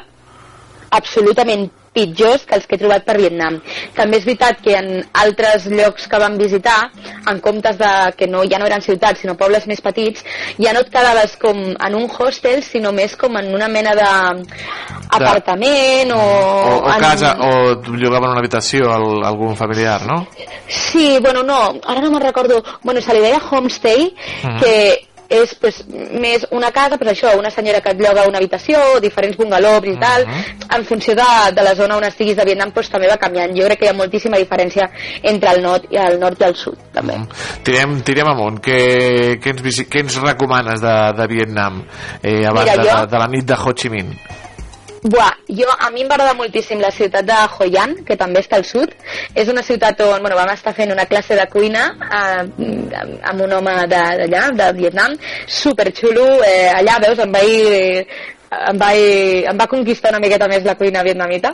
absolutament pitjors que els que he trobat per Vietnam. També és veritat que en altres llocs que vam visitar, en comptes de que no, ja no eren ciutats, sinó pobles més petits, ja no et quedaves com en un hostel, sinó més com en una mena de apartament o... O, o en- casa, o llogaven una habitació a algun familiar, no? Sí, bueno, no, ara no me'n recordo. Bueno, se li deia homestay, Mhm. que és pues, més una casa, però això, una senyora que et lloga una habitació, diferents bungalows i tal, en funció de, de la zona on estiguis de Vietnam, pues, també va canviant. Jo crec que hi ha moltíssima diferència entre el nord i el nord i el sud, també. Tirem, tirem amunt. Què, què, ens, què ens recomanes de, de Vietnam eh, abans Mira, de, jo- de la nit de Ho Chi Minh? Buah, jo, a mi em va agradar moltíssim la ciutat de Hoi An, que també està al sud. És una ciutat on bueno, vam estar fent una classe de cuina eh, amb- un home de- d'allà, de, Vietnam, superxulo. Eh, allà, veus, em vaig em, vaig, em va conquistar una miqueta més la cuina vietnamita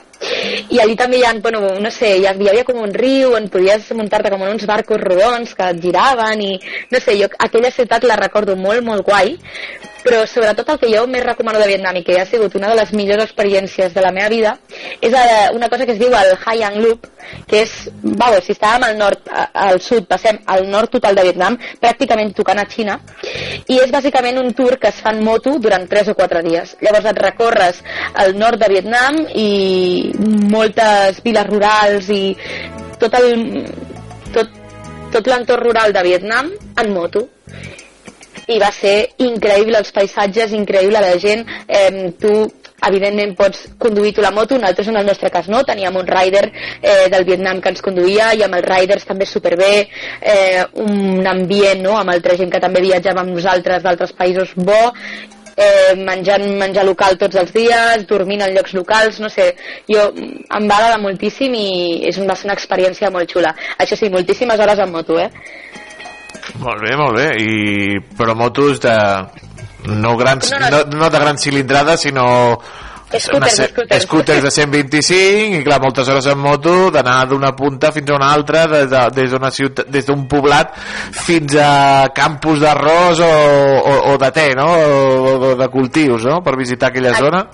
i allí també hi ha, bueno, no sé, hi havia, hi havia com un riu on podies muntar-te com en uns barcos rodons que giraven i no sé, jo aquella ciutat la recordo molt, molt guai però sobretot el que jo més recomano de Vietnam i que ha sigut una de les millors experiències de la meva vida és una cosa que es diu el Hai Ang Loop que és, vau, si estàvem al nord al sud, passem al nord total de Vietnam pràcticament tocant a Xina i és bàsicament un tour que es fa en moto durant 3 o 4 dies. Llavors et recorres al nord de Vietnam i moltes viles rurals i tot el tot, tot l'entorn rural de Vietnam en moto i va ser increïble els paisatges, increïble la gent eh, tu evidentment pots conduir tu la moto, nosaltres en el nostre cas no, teníem un rider eh, del Vietnam que ens conduïa i amb els riders també superbé, eh, un ambient no? amb altra gent que també viatjava amb nosaltres d'altres països bo eh, menjant menjar local tots els dies, dormint en llocs locals, no sé, jo em va agradar moltíssim i és va ser una experiència molt xula. Això sí, moltíssimes hores en moto, eh? Molt bé, molt bé. I, però motos de... No, grans, No, no, no. no, de gran cilindrada, sinó... Scooters, scooters. scooters de 125 i clar, moltes hores en moto d'anar d'una punta fins a una altra des de- des d'una ciutat des d'un poblat fins a campus d'arròs o, o, o de te no? o, o de cultius no? per visitar aquella zona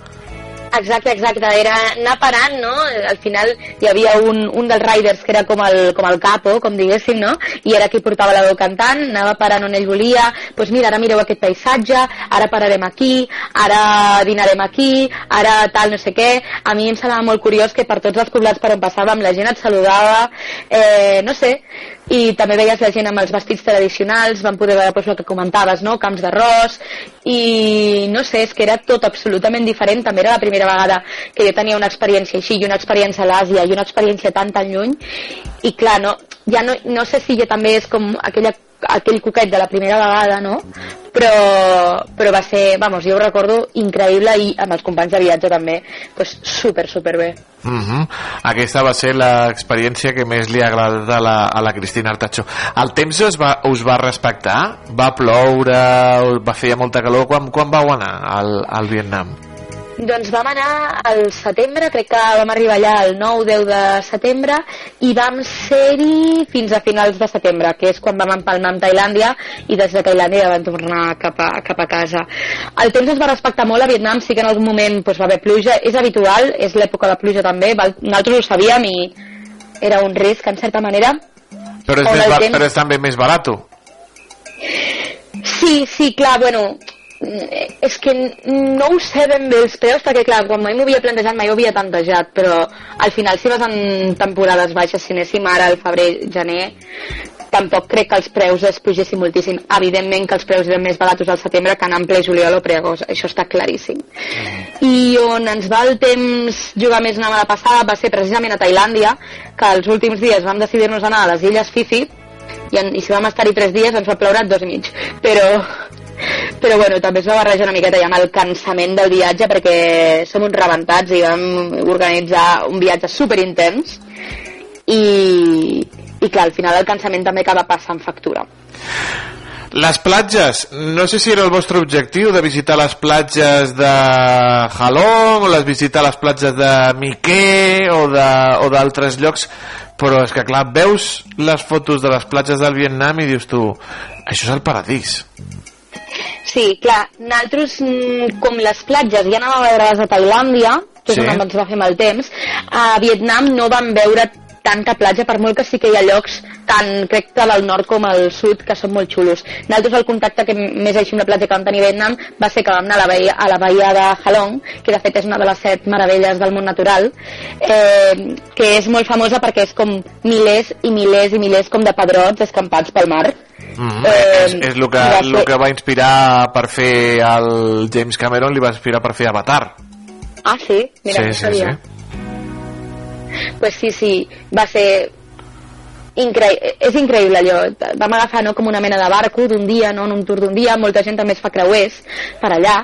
Exacte, exacte, era anar parant, no? Al final hi havia un, un dels riders que era com el, com el capo, com diguéssim, no? I era qui portava la veu cantant, anava parant on ell volia, doncs pues mira, ara mireu aquest paisatge, ara pararem aquí, ara dinarem aquí, ara tal, no sé què. A mi em semblava molt curiós que per tots els poblats per on passàvem la gent et saludava, eh, no sé, i també veies la gent amb els vestits tradicionals, van poder veure doncs, el que comentaves, no? camps d'arròs, i no sé, és que era tot absolutament diferent, també era la primera vegada que jo tenia una experiència així, i una experiència a l'Àsia, i una experiència tan tan lluny, i clar, no, ja no, no sé si ja també és com aquella, aquell coquet de la primera vegada, no? Però, però va ser, vamos, jo ho recordo increïble i amb els companys de viatge també, pues super, super bé. Mhm. Aquesta va ser l'experiència que més li ha agradat a la, a la Cristina Artacho. El temps us va, us va respectar? Va ploure? Va fer molta calor? Quan, quan vau anar al, al Vietnam? Doncs vam anar al setembre, crec que vam arribar allà el 9-10 de setembre i vam ser-hi fins a finals de setembre, que és quan vam empalmar amb Tailàndia i des de Tailàndia vam tornar cap a, cap a casa. El temps es va respectar molt a Vietnam, sí que en algun moment doncs, va haver pluja, és habitual, és l'època de pluja també, val- nosaltres ho sabíem i era un risc en certa manera. Però és, més, temps- però és també més barat. Sí, sí, clar, bueno, és que no ho sé ben bé els preus, perquè clar, quan mai m'ho havia plantejat, mai ho havia plantejat, però al final si vas en temporades baixes, si anéssim ara al febrer, gener, tampoc crec que els preus es pugessin moltíssim. Evidentment que els preus eren més baratos al setembre que en ple juliol o preagost, això està claríssim. I on ens va el temps jugar més una mala passada va ser precisament a Tailàndia, que els últims dies vam decidir-nos anar a les illes Fifi, i, en, i si vam estar-hi tres dies ens va ploure dos i mig però però bueno, també es va barrejar una miqueta ja amb el cansament del viatge perquè som uns rebentats i vam organitzar un viatge super intens i, i clar, al final el cansament també acaba passant factura. Les platges, no sé si era el vostre objectiu de visitar les platges de Halong, o les visitar les platges de Miqué o d'altres llocs, però és que clar, veus les fotos de les platges del Vietnam i dius tu, això és el paradís. Sí, clar, nosaltres, mm, com les platges ja anàvem a veure les de Tailàndia, que és Sí. on ens va fer mal temps, a Vietnam no vam veure tanta platja, per molt que sí que hi ha llocs tant, crec que del nord com al sud, que són molt xulos. Nosaltres el contacte que més així amb la platja que vam tenir a Vietnam va ser que vam anar a la bahia, a la bahia de Halong, que de fet és una de les set meravelles del món natural, eh, que és molt famosa perquè és com milers i milers i milers com de pedrots escampats pel mar. Mm -hmm. Eh, és, és el que, va el que va inspirar per fer el James Cameron li va inspirar per fer Avatar Ah, sí? Mira, sí, no sí, sabia. sí. pues sí, sí, va ser incre... és increïble allò. Vam agafar no, com una mena de barco d'un dia, no, en un tour d'un dia, molta gent també es fa creuers per allà,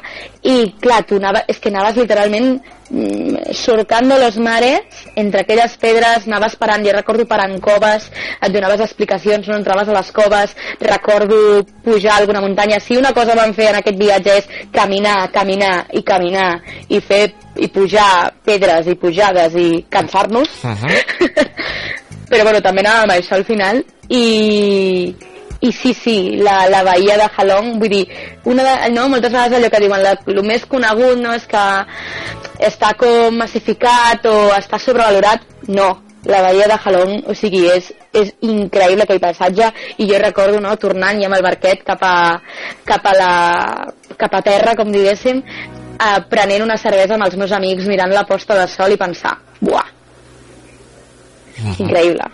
i clar, tu anava, és que anaves literalment mm, surcando los mares entre aquelles pedres, anaves parant, jo recordo parant coves, et donaves explicacions no entraves a les coves, recordo pujar alguna muntanya, si una cosa vam fer en aquest viatge és caminar, caminar i caminar i fer i pujar pedres i pujades i cansar-nos [LAUGHS] però bueno, també anàvem a això al final. I, i sí, sí, la, la bahia de Halong, vull dir, una de, no, moltes vegades allò que diuen, la, el més conegut no és que està com massificat o està sobrevalorat, no, la bahia de Halong, o sigui, és, és increïble aquell paisatge. I jo recordo no, tornant ja amb el barquet cap a, cap a, la, cap a terra, com diguéssim, eh, prenent una cervesa amb els meus amics, mirant la posta de sol i pensar, buah, increïble.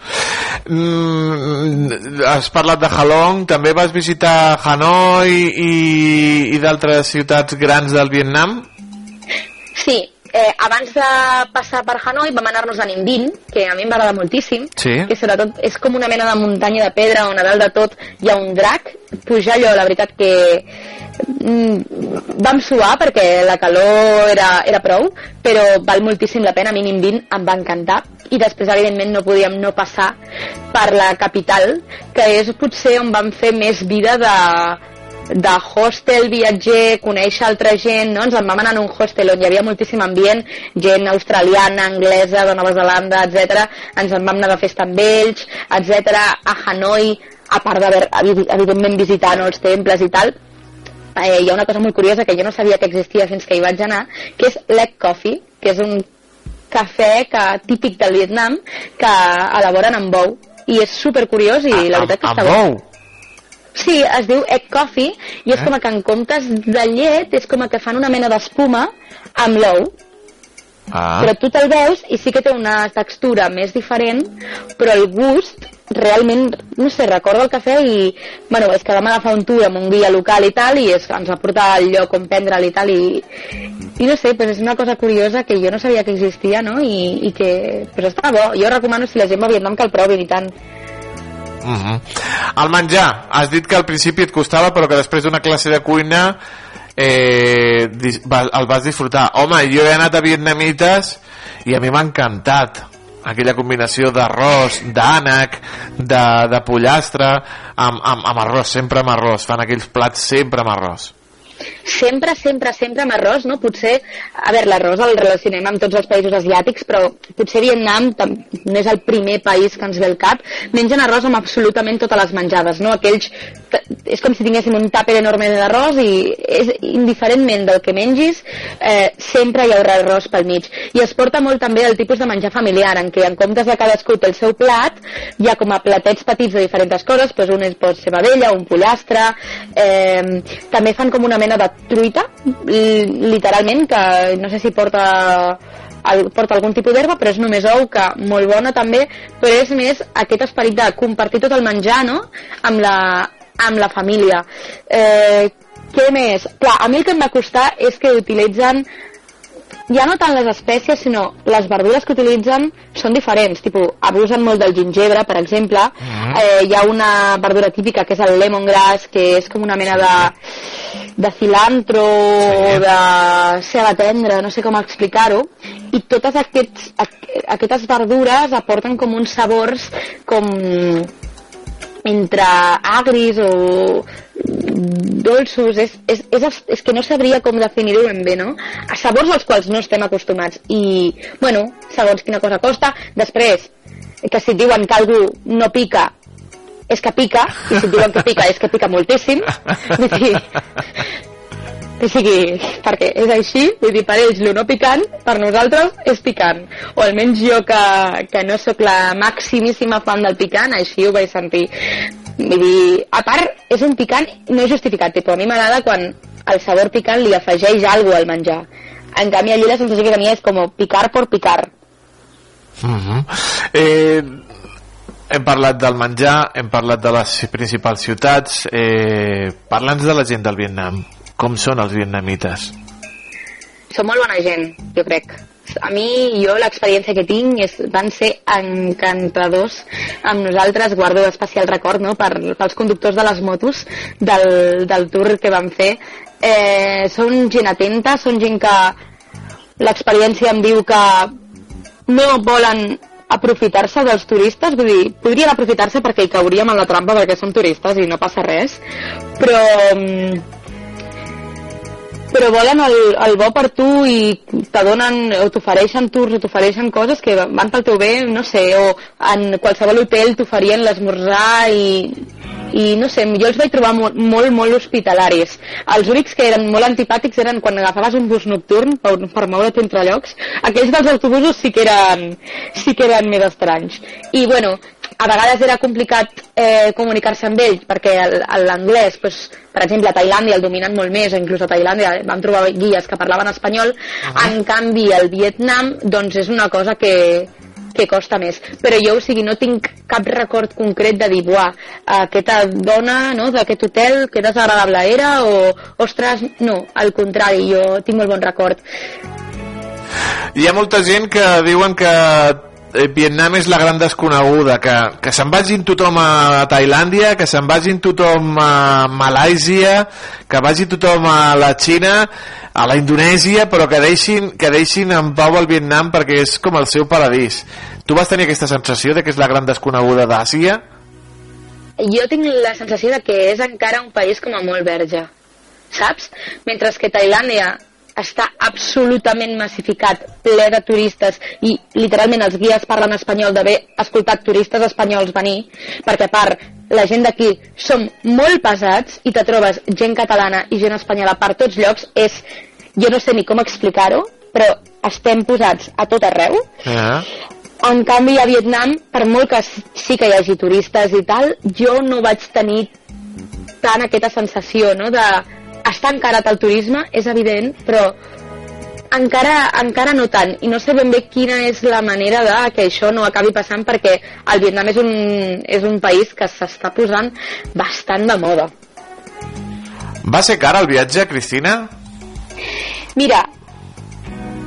Mm, has parlat de Halong, també vas visitar Hanoi i, i d'altres ciutats grans del Vietnam? Sí, eh, abans de passar per Hanoi vam anar-nos a Ninh que a mi m'agrada moltíssim, Sí. que sobretot és com una mena de muntanya de pedra on a dalt de tot hi ha un drac. Pujar allò, la veritat que mm, vam suar perquè la calor era, era prou, però val moltíssim la pena, a mi Ninh em va encantar i després evidentment no podíem no passar per la capital, que és potser on vam fer més vida de, de hostel, viatger, conèixer altra gent, no? Ens en vam anar en un hostel on hi havia moltíssim ambient, gent australiana, anglesa, de Nova Zelanda, etc. Ens en vam anar de festa amb ells, etc. A Hanoi, a part d'haver, evi- evidentment, visitar no, els temples i tal, eh, hi ha una cosa molt curiosa que jo no sabia que existia fins que hi vaig anar, que és l'egg coffee, que és un cafè que, típic del Vietnam que elaboren amb bou i és super curiós i la veritat que està bo. Sí, es diu egg coffee i és Eh? com que en comptes de llet és com que fan una mena d'espuma amb l'ou Ah. però tu te'l veus i sí que té una textura més diferent però el gust realment, no sé, recordo el cafè i, bueno, és que vam agafar un tour amb un guia local i tal i és, ens va portar al lloc on prendre'l i tal i, i no sé, pues és una cosa curiosa que jo no sabia que existia, no? I, i que pues està bo, jo recomano si la gent va a Vietnam que el provin i tant Uh -huh. El menjar, has dit que al principi et costava però que després d'una classe de cuina eh, el vas disfrutar. Home, jo he anat a vietnamites i a mi m'ha encantat aquella combinació d'arròs, d'ànec de, de pollastre amb, amb, amb arròs, sempre amb arròs. Fan aquells plats sempre amb arròs sempre, sempre, sempre amb arròs, no? Potser, a veure, l'arròs el relacionem amb tots els països asiàtics, però potser Vietnam no és el primer país que ens ve al cap. Mengen arròs amb absolutament totes les menjades, no? Aquells, és com si tinguéssim un tàper enorme d'arròs i és indiferentment del que mengis, eh, sempre hi haurà arròs pel mig. I es porta molt també el tipus de menjar familiar, en què en comptes de cadascú té el seu plat, hi ha com a platets petits de diferents coses, doncs un és pot ser vedella, un pollastre, eh, també fan com una mena de truita, li- literalment, que no sé si porta el, porta algun tipus d'herba, però és només ou, que molt bona també, però és més aquest esperit de compartir tot el menjar, no?, amb la, amb la família. Eh, què més? Clar, a mi el que em va costar és que utilitzen ja no tant les espècies, sinó les verdures que utilitzen són diferents. Tipo, abusen molt del gingebre, per exemple. Mhm. Eh, hi ha una verdura típica que és el lemongrass, que és com una mena de, de cilantro o de ceba tendra, no sé com explicar-ho. I totes aquests, aqu- aquestes verdures aporten com uns sabors com entre agris o dolços, és, és, és, és que no sabria com definir-ho ben bé, no? A sabors als quals no estem acostumats. I, bueno, segons quina cosa costa. Després, que si diuen que algú no pica, és que pica, i si diuen que pica, és que pica moltíssim. [LAUGHS] Dir, o sigui, perquè és així, vull dir, per ells el no picant, per nosaltres és picant. O almenys jo que, que no sóc la maximíssima fan del picant, així ho vaig sentir. Vull dir, a part, és un picant no justificat, tipus, a mi m'agrada quan el sabor picant li afegeix alguna al menjar. En canvi, allí la sensació que tenia és com picar por picar. Mhm. eh, hem parlat del menjar, hem parlat de les principals ciutats, eh, parla'ns de la gent del Vietnam. Com són els vietnamites? Són molt bona gent, jo crec. A mi, jo, l'experiència que tinc és, van ser encantadors amb nosaltres, guardo especial record no? per, pels conductors de les motos del, del tour que vam fer. Eh, són gent atenta, són gent que l'experiència em diu que no volen aprofitar-se dels turistes, vull dir, podrien aprofitar-se perquè hi cauríem en la trampa perquè som turistes i no passa res, però mm, però volen el, el bo per tu i te donen o t'ofereixen tours o t'ofereixen coses que van pel teu bé, no sé, o en qualsevol hotel t'oferien l'esmorzar i, i no sé, jo els vaig trobar molt, molt, molt hospitalaris. Els únics que eren molt antipàtics eren quan agafaves un bus nocturn per, per moure't entre llocs. Aquells dels autobusos sí que eren, sí que eren més estranys. I bueno, a vegades era complicat eh, comunicar-se amb ells perquè l'anglès, pues, per exemple, a Tailàndia el dominen molt més, inclús a Tailàndia vam trobar guies que parlaven espanyol, en canvi el Vietnam doncs és una cosa que, que costa més. Però jo, o sigui, no tinc cap record concret de dir, buah, aquesta dona no, d'aquest hotel, que desagradable era, o, ostres, no, al contrari, jo tinc molt bon record. Hi ha molta gent que diuen que eh, Vietnam és la gran desconeguda, que, que se'n vagin tothom a Tailàndia, que se'n vagin tothom a Malàisia, que vagi tothom a la Xina, a la Indonèsia, però que deixin, que deixin en pau el Vietnam perquè és com el seu paradís. Tu vas tenir aquesta sensació de que és la gran desconeguda d'Àsia? jo tinc la sensació de que és encara un país com a molt verge, saps? Mentre que Tailàndia està absolutament massificat, ple de turistes i literalment els guies parlen espanyol d'haver escoltat turistes espanyols venir, perquè a part la gent d'aquí som molt pesats i te trobes gent catalana i gent espanyola per tots llocs, és, jo no sé ni com explicar-ho, però estem posats a tot arreu Eh? en canvi, a Vietnam, per molt que sí que hi hagi turistes i tal, jo no vaig tenir tant aquesta sensació, no?, de està encarat el turisme, és evident, però encara, encara no tant, i no sé ben bé quina és la manera de que això no acabi passant perquè el Vietnam és un, és un país que s'està posant bastant de moda. Va ser car el viatge, Cristina? Mira,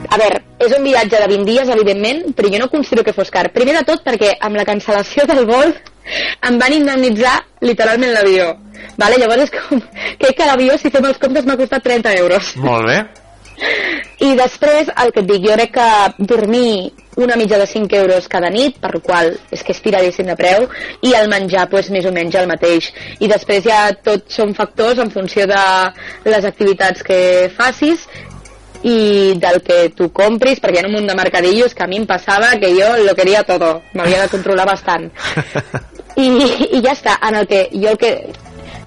a veure, és un viatge de 20 dies, evidentment, però jo no considero que fos car. Primer de tot perquè amb la cancel·lació del vol em van indemnitzar literalment l'avió. Vale? Llavors és com... [LAUGHS] Crec que l'avió, si fem els comptes, m'ha costat 30 euros. Molt bé. I després, el que et dic, jo crec que dormir una mitja de 5 euros cada nit, per la qual és que és tiradíssim de preu, i el menjar, pues, més o menys el mateix. I després ja tot són factors en funció de les activitats que facis i del que tu compris, perquè hi ha un munt de mercadillos que a mi em passava que jo lo quería todo, m'havia de controlar bastant. [LAUGHS] I, i ja està, en el que jo el que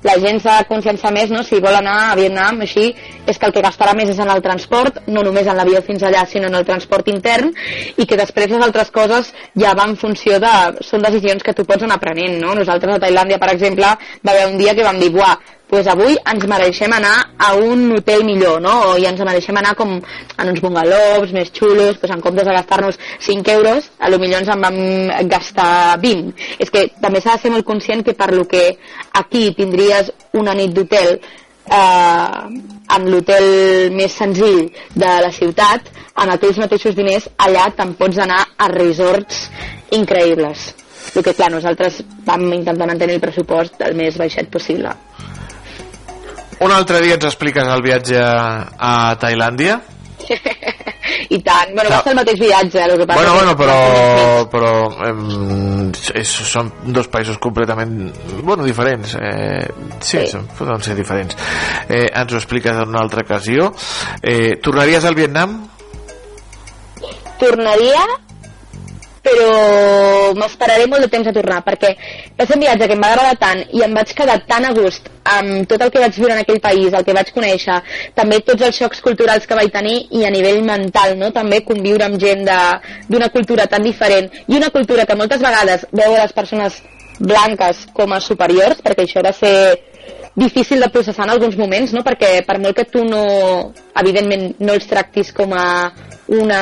la gent s'ha de conscienciar més, no? si vol anar a Vietnam, així, és que el que gastarà més és en el transport, no només en l'avió fins allà, sinó en el transport intern, i que després les altres coses ja van en funció de... són decisions que tu pots anar aprenent, no? Nosaltres a Tailàndia, per exemple, va haver un dia que vam dir, buah, pues avui ens mereixem anar a un hotel millor, no? I ens mereixem anar com en uns bungalows més xulos, pues en comptes de gastar-nos 5 euros, a lo millor ens en vam gastar 20. És que també s'ha de ser molt conscient que per lo que aquí tindries una nit d'hotel eh, amb l'hotel més senzill de la ciutat, amb aquells mateixos diners, allà te'n pots anar a resorts increïbles. El que, clar, nosaltres vam intentar mantenir el pressupost el més baixet possible. Un altre dia ens expliques el viatge a Tailàndia? [LAUGHS] I tant. Bueno, va ser el mateix viatge, el que passa Bueno, bueno, però, però em, és, són dos països completament bueno, diferents eh, sí, Sí. Són, poden ser diferents eh, ens ho expliques en una altra ocasió eh, tornaries al Vietnam? tornaria però m'esperaré molt de temps a tornar perquè va ser un viatge que em va agradar tant i em vaig quedar tan a gust amb tot el que vaig viure en aquell país, el que vaig conèixer també tots els xocs culturals que vaig tenir i a nivell mental, no? també conviure amb gent d'una cultura tan diferent i una cultura que moltes vegades veu a les persones blanques com a superiors perquè això va ser difícil de processar en alguns moments, no? perquè per molt que tu no, evidentment, no els tractis com a una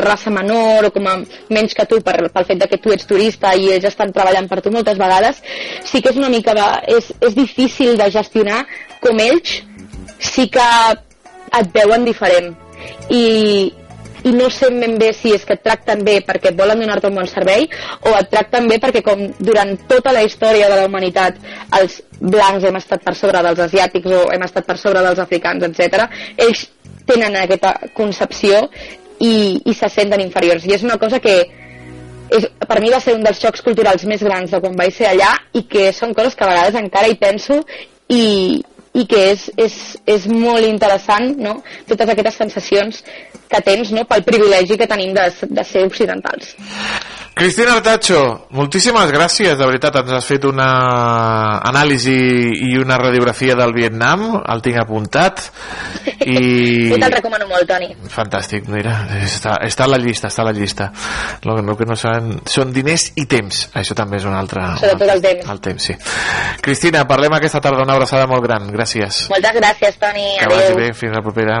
raça menor o com a menys que tu per, pel fet de que tu ets turista i ells estan treballant per tu moltes vegades, sí que és una mica és, és difícil de gestionar com ells sí que et veuen diferent i, i no sé ben bé si és que et tracten bé perquè volen donar-te un bon servei o et tracten bé perquè com durant tota la història de la humanitat els blancs hem estat per sobre dels asiàtics o hem estat per sobre dels africans, etc. ells tenen aquesta concepció i, i se senten inferiors i és una cosa que és, per mi va ser un dels xocs culturals més grans de quan vaig ser allà i que són coses que a vegades encara hi penso i, i que és, és, és molt interessant no? totes aquestes sensacions que tens no? pel privilegi que tenim de, de ser occidentals. Cristina Artacho, moltíssimes gràcies, de veritat, ens has fet una anàlisi i una radiografia del Vietnam, el tinc apuntat, i... [LAUGHS] Jo te'l recomano molt, Toni. Fantàstic, mira, està, està a la llista, està a la llista. El, el que no saben són diners i temps, això també és un altre... Sobretot el temps. El temps, sí. Cristina, parlem aquesta tarda, una abraçada molt gran, gràcies. Moltes gràcies, Toni. Que vagi bé, fins la propera.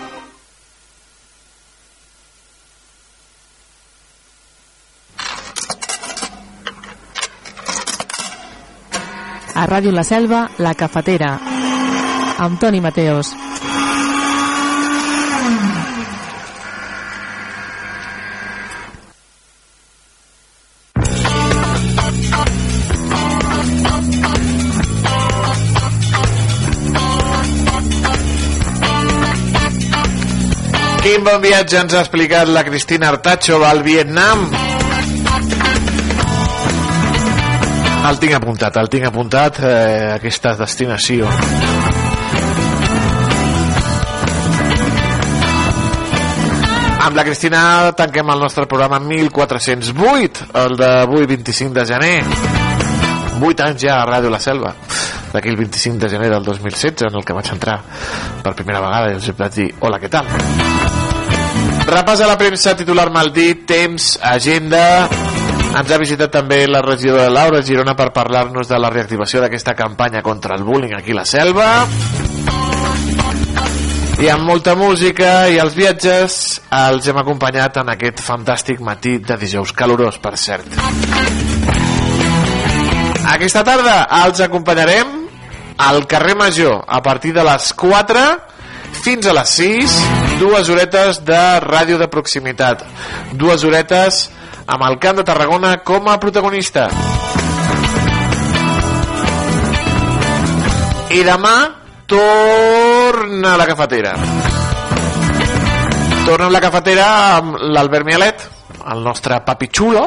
A Ràdio La Selva, La Cafetera, amb Toni Mateos. Quin bon viatge ens ha explicat la Cristina Artacho al Vietnam. El tinc apuntat, el tinc apuntat, eh, aquesta destinació. Amb la Cristina tanquem el nostre programa 1408, el d'avui 25 de gener. 8 anys ja a Ràdio La Selva, d'aquí el 25 de gener del 2016, en el que vaig entrar per primera vegada i els vaig dir, hola, què tal? Repàs a la premsa titular maldit, temps, agenda... Ens ha visitat també la regidora Laura Girona per parlar-nos de la reactivació d'aquesta campanya contra el bullying aquí a la selva. I amb molta música i els viatges els hem acompanyat en aquest fantàstic matí de dijous calorós, per cert. Aquesta tarda els acompanyarem al carrer Major a partir de les 4 fins a les 6 dues horetes de ràdio de proximitat dues horetes amb el Camp de Tarragona com a protagonista. I demà torna a la cafetera. Torna a la cafetera amb l'Albert Mialet el nostre papi xulo.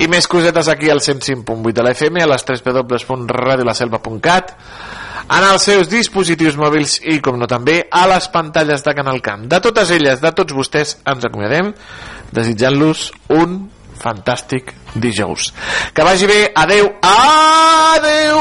I més cosetes aquí al 105.8 de la FM a les 3 www.radiolaselva.cat en els seus dispositius mòbils i, com no també, a les pantalles de Canal Camp. De totes elles, de tots vostès, ens acomiadem desitjant-los un fantàstic dijous. Que vagi bé. Adeu. Adeu.